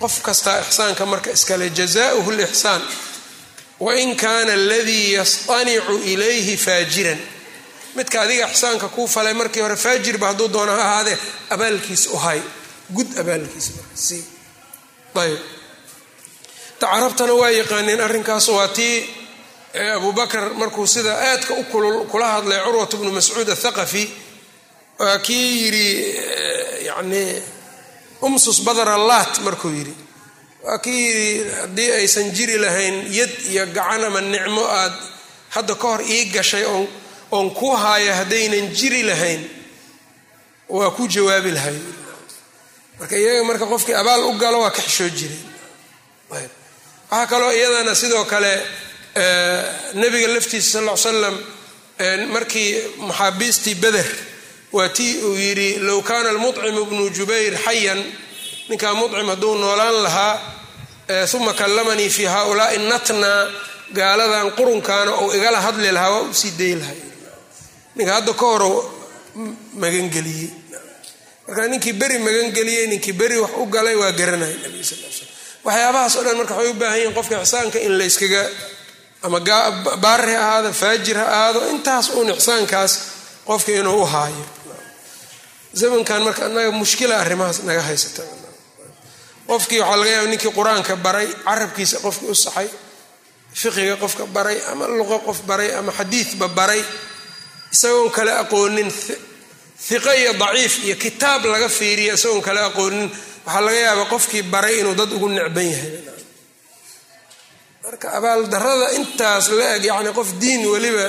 qof kastaa ixsaanka marka iskale jazaauhu lixsaan wain kaana aladii yastanicu ilayhi faajiran midka adiga ixsaanka kuu falay markii hore faajirba hadduu doono ha ahaadee abaalkiis u hay gud abaalkiis ayb carabtana waa yaqaaneen arrinkaas waa tii abu bakar markuu sida aadka u kula hadlay curwat bnu mascuud athaqafi waa kii yidhi yani umsus badar allaat markuu yidhi. Waa kii yidhi haddii aysan jiri lahayn yad iyo gacan ama nicmo aad hadda ka hor ii gashay oon oon ku haayo haddaynan jiri lahayn waa ku jawaabi lahay marka iyaga marka qofkii abaal u galo waa ka xishoo jireen waxaa kaloo iyadana sidoo kale nabiga laftiisa sal l slam markii maxaabiistii beder waa tii uu yidhi low kaana almucimu bnu jubayr xayan ninkaa mucim hadduu noolaan lahaa uma kallamanii fi haulaai natna gaaladan qurunkaana ou igala hadli lahaa waa u sii day lahay ninka hadda ka horo magangeliyey marka ninkii beri magangeliyey ninkii beri wax u galay waa garanaya nabiga sal l slam waxyaabahaas o dhan marka waxay u baahan yihiin qofka ixsaanka in la yskaga ama baari ha ahaado faajir ha ahaado intaas uun ixsaankaas qofka inuu u haayo. Zamankan marka anaga mushkila arrimahaas naga haysata. Qofkii waxaa laga yaaba ninkii qur'aanka baray carabkiisa qofkii u saxay fiqiga qofka baray ama luqo qof baray ama xadiidba baray isagoon kale aqoonin hiqo iyo daciif iyo kitaab laga fiiriya isagoon kale aqoonin waxaa laga yaabaa qofkii baray inuu dad ugu necban yahay. Marka abaaldarada intaas la eg yani qof diin weliba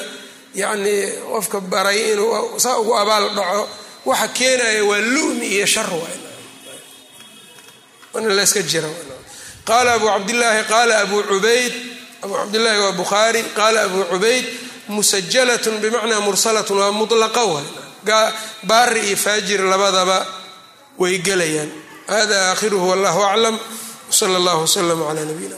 yani qofka baray inuu saa ugu abaal dhaco waxa keenaya waa lumi iyo shar waana layska jira. Qaala abu cabdillaahi qaala abu cubayd abu cabdillaahi waa bukhaari qaala abu cubayd musajalatun bimacnaa mursalatun waa mulaqa waay baari iyo faajir labadaba way gelayaan. Hada aakhiruhu wallahu aclam wsala allahu wslama cala nabiyina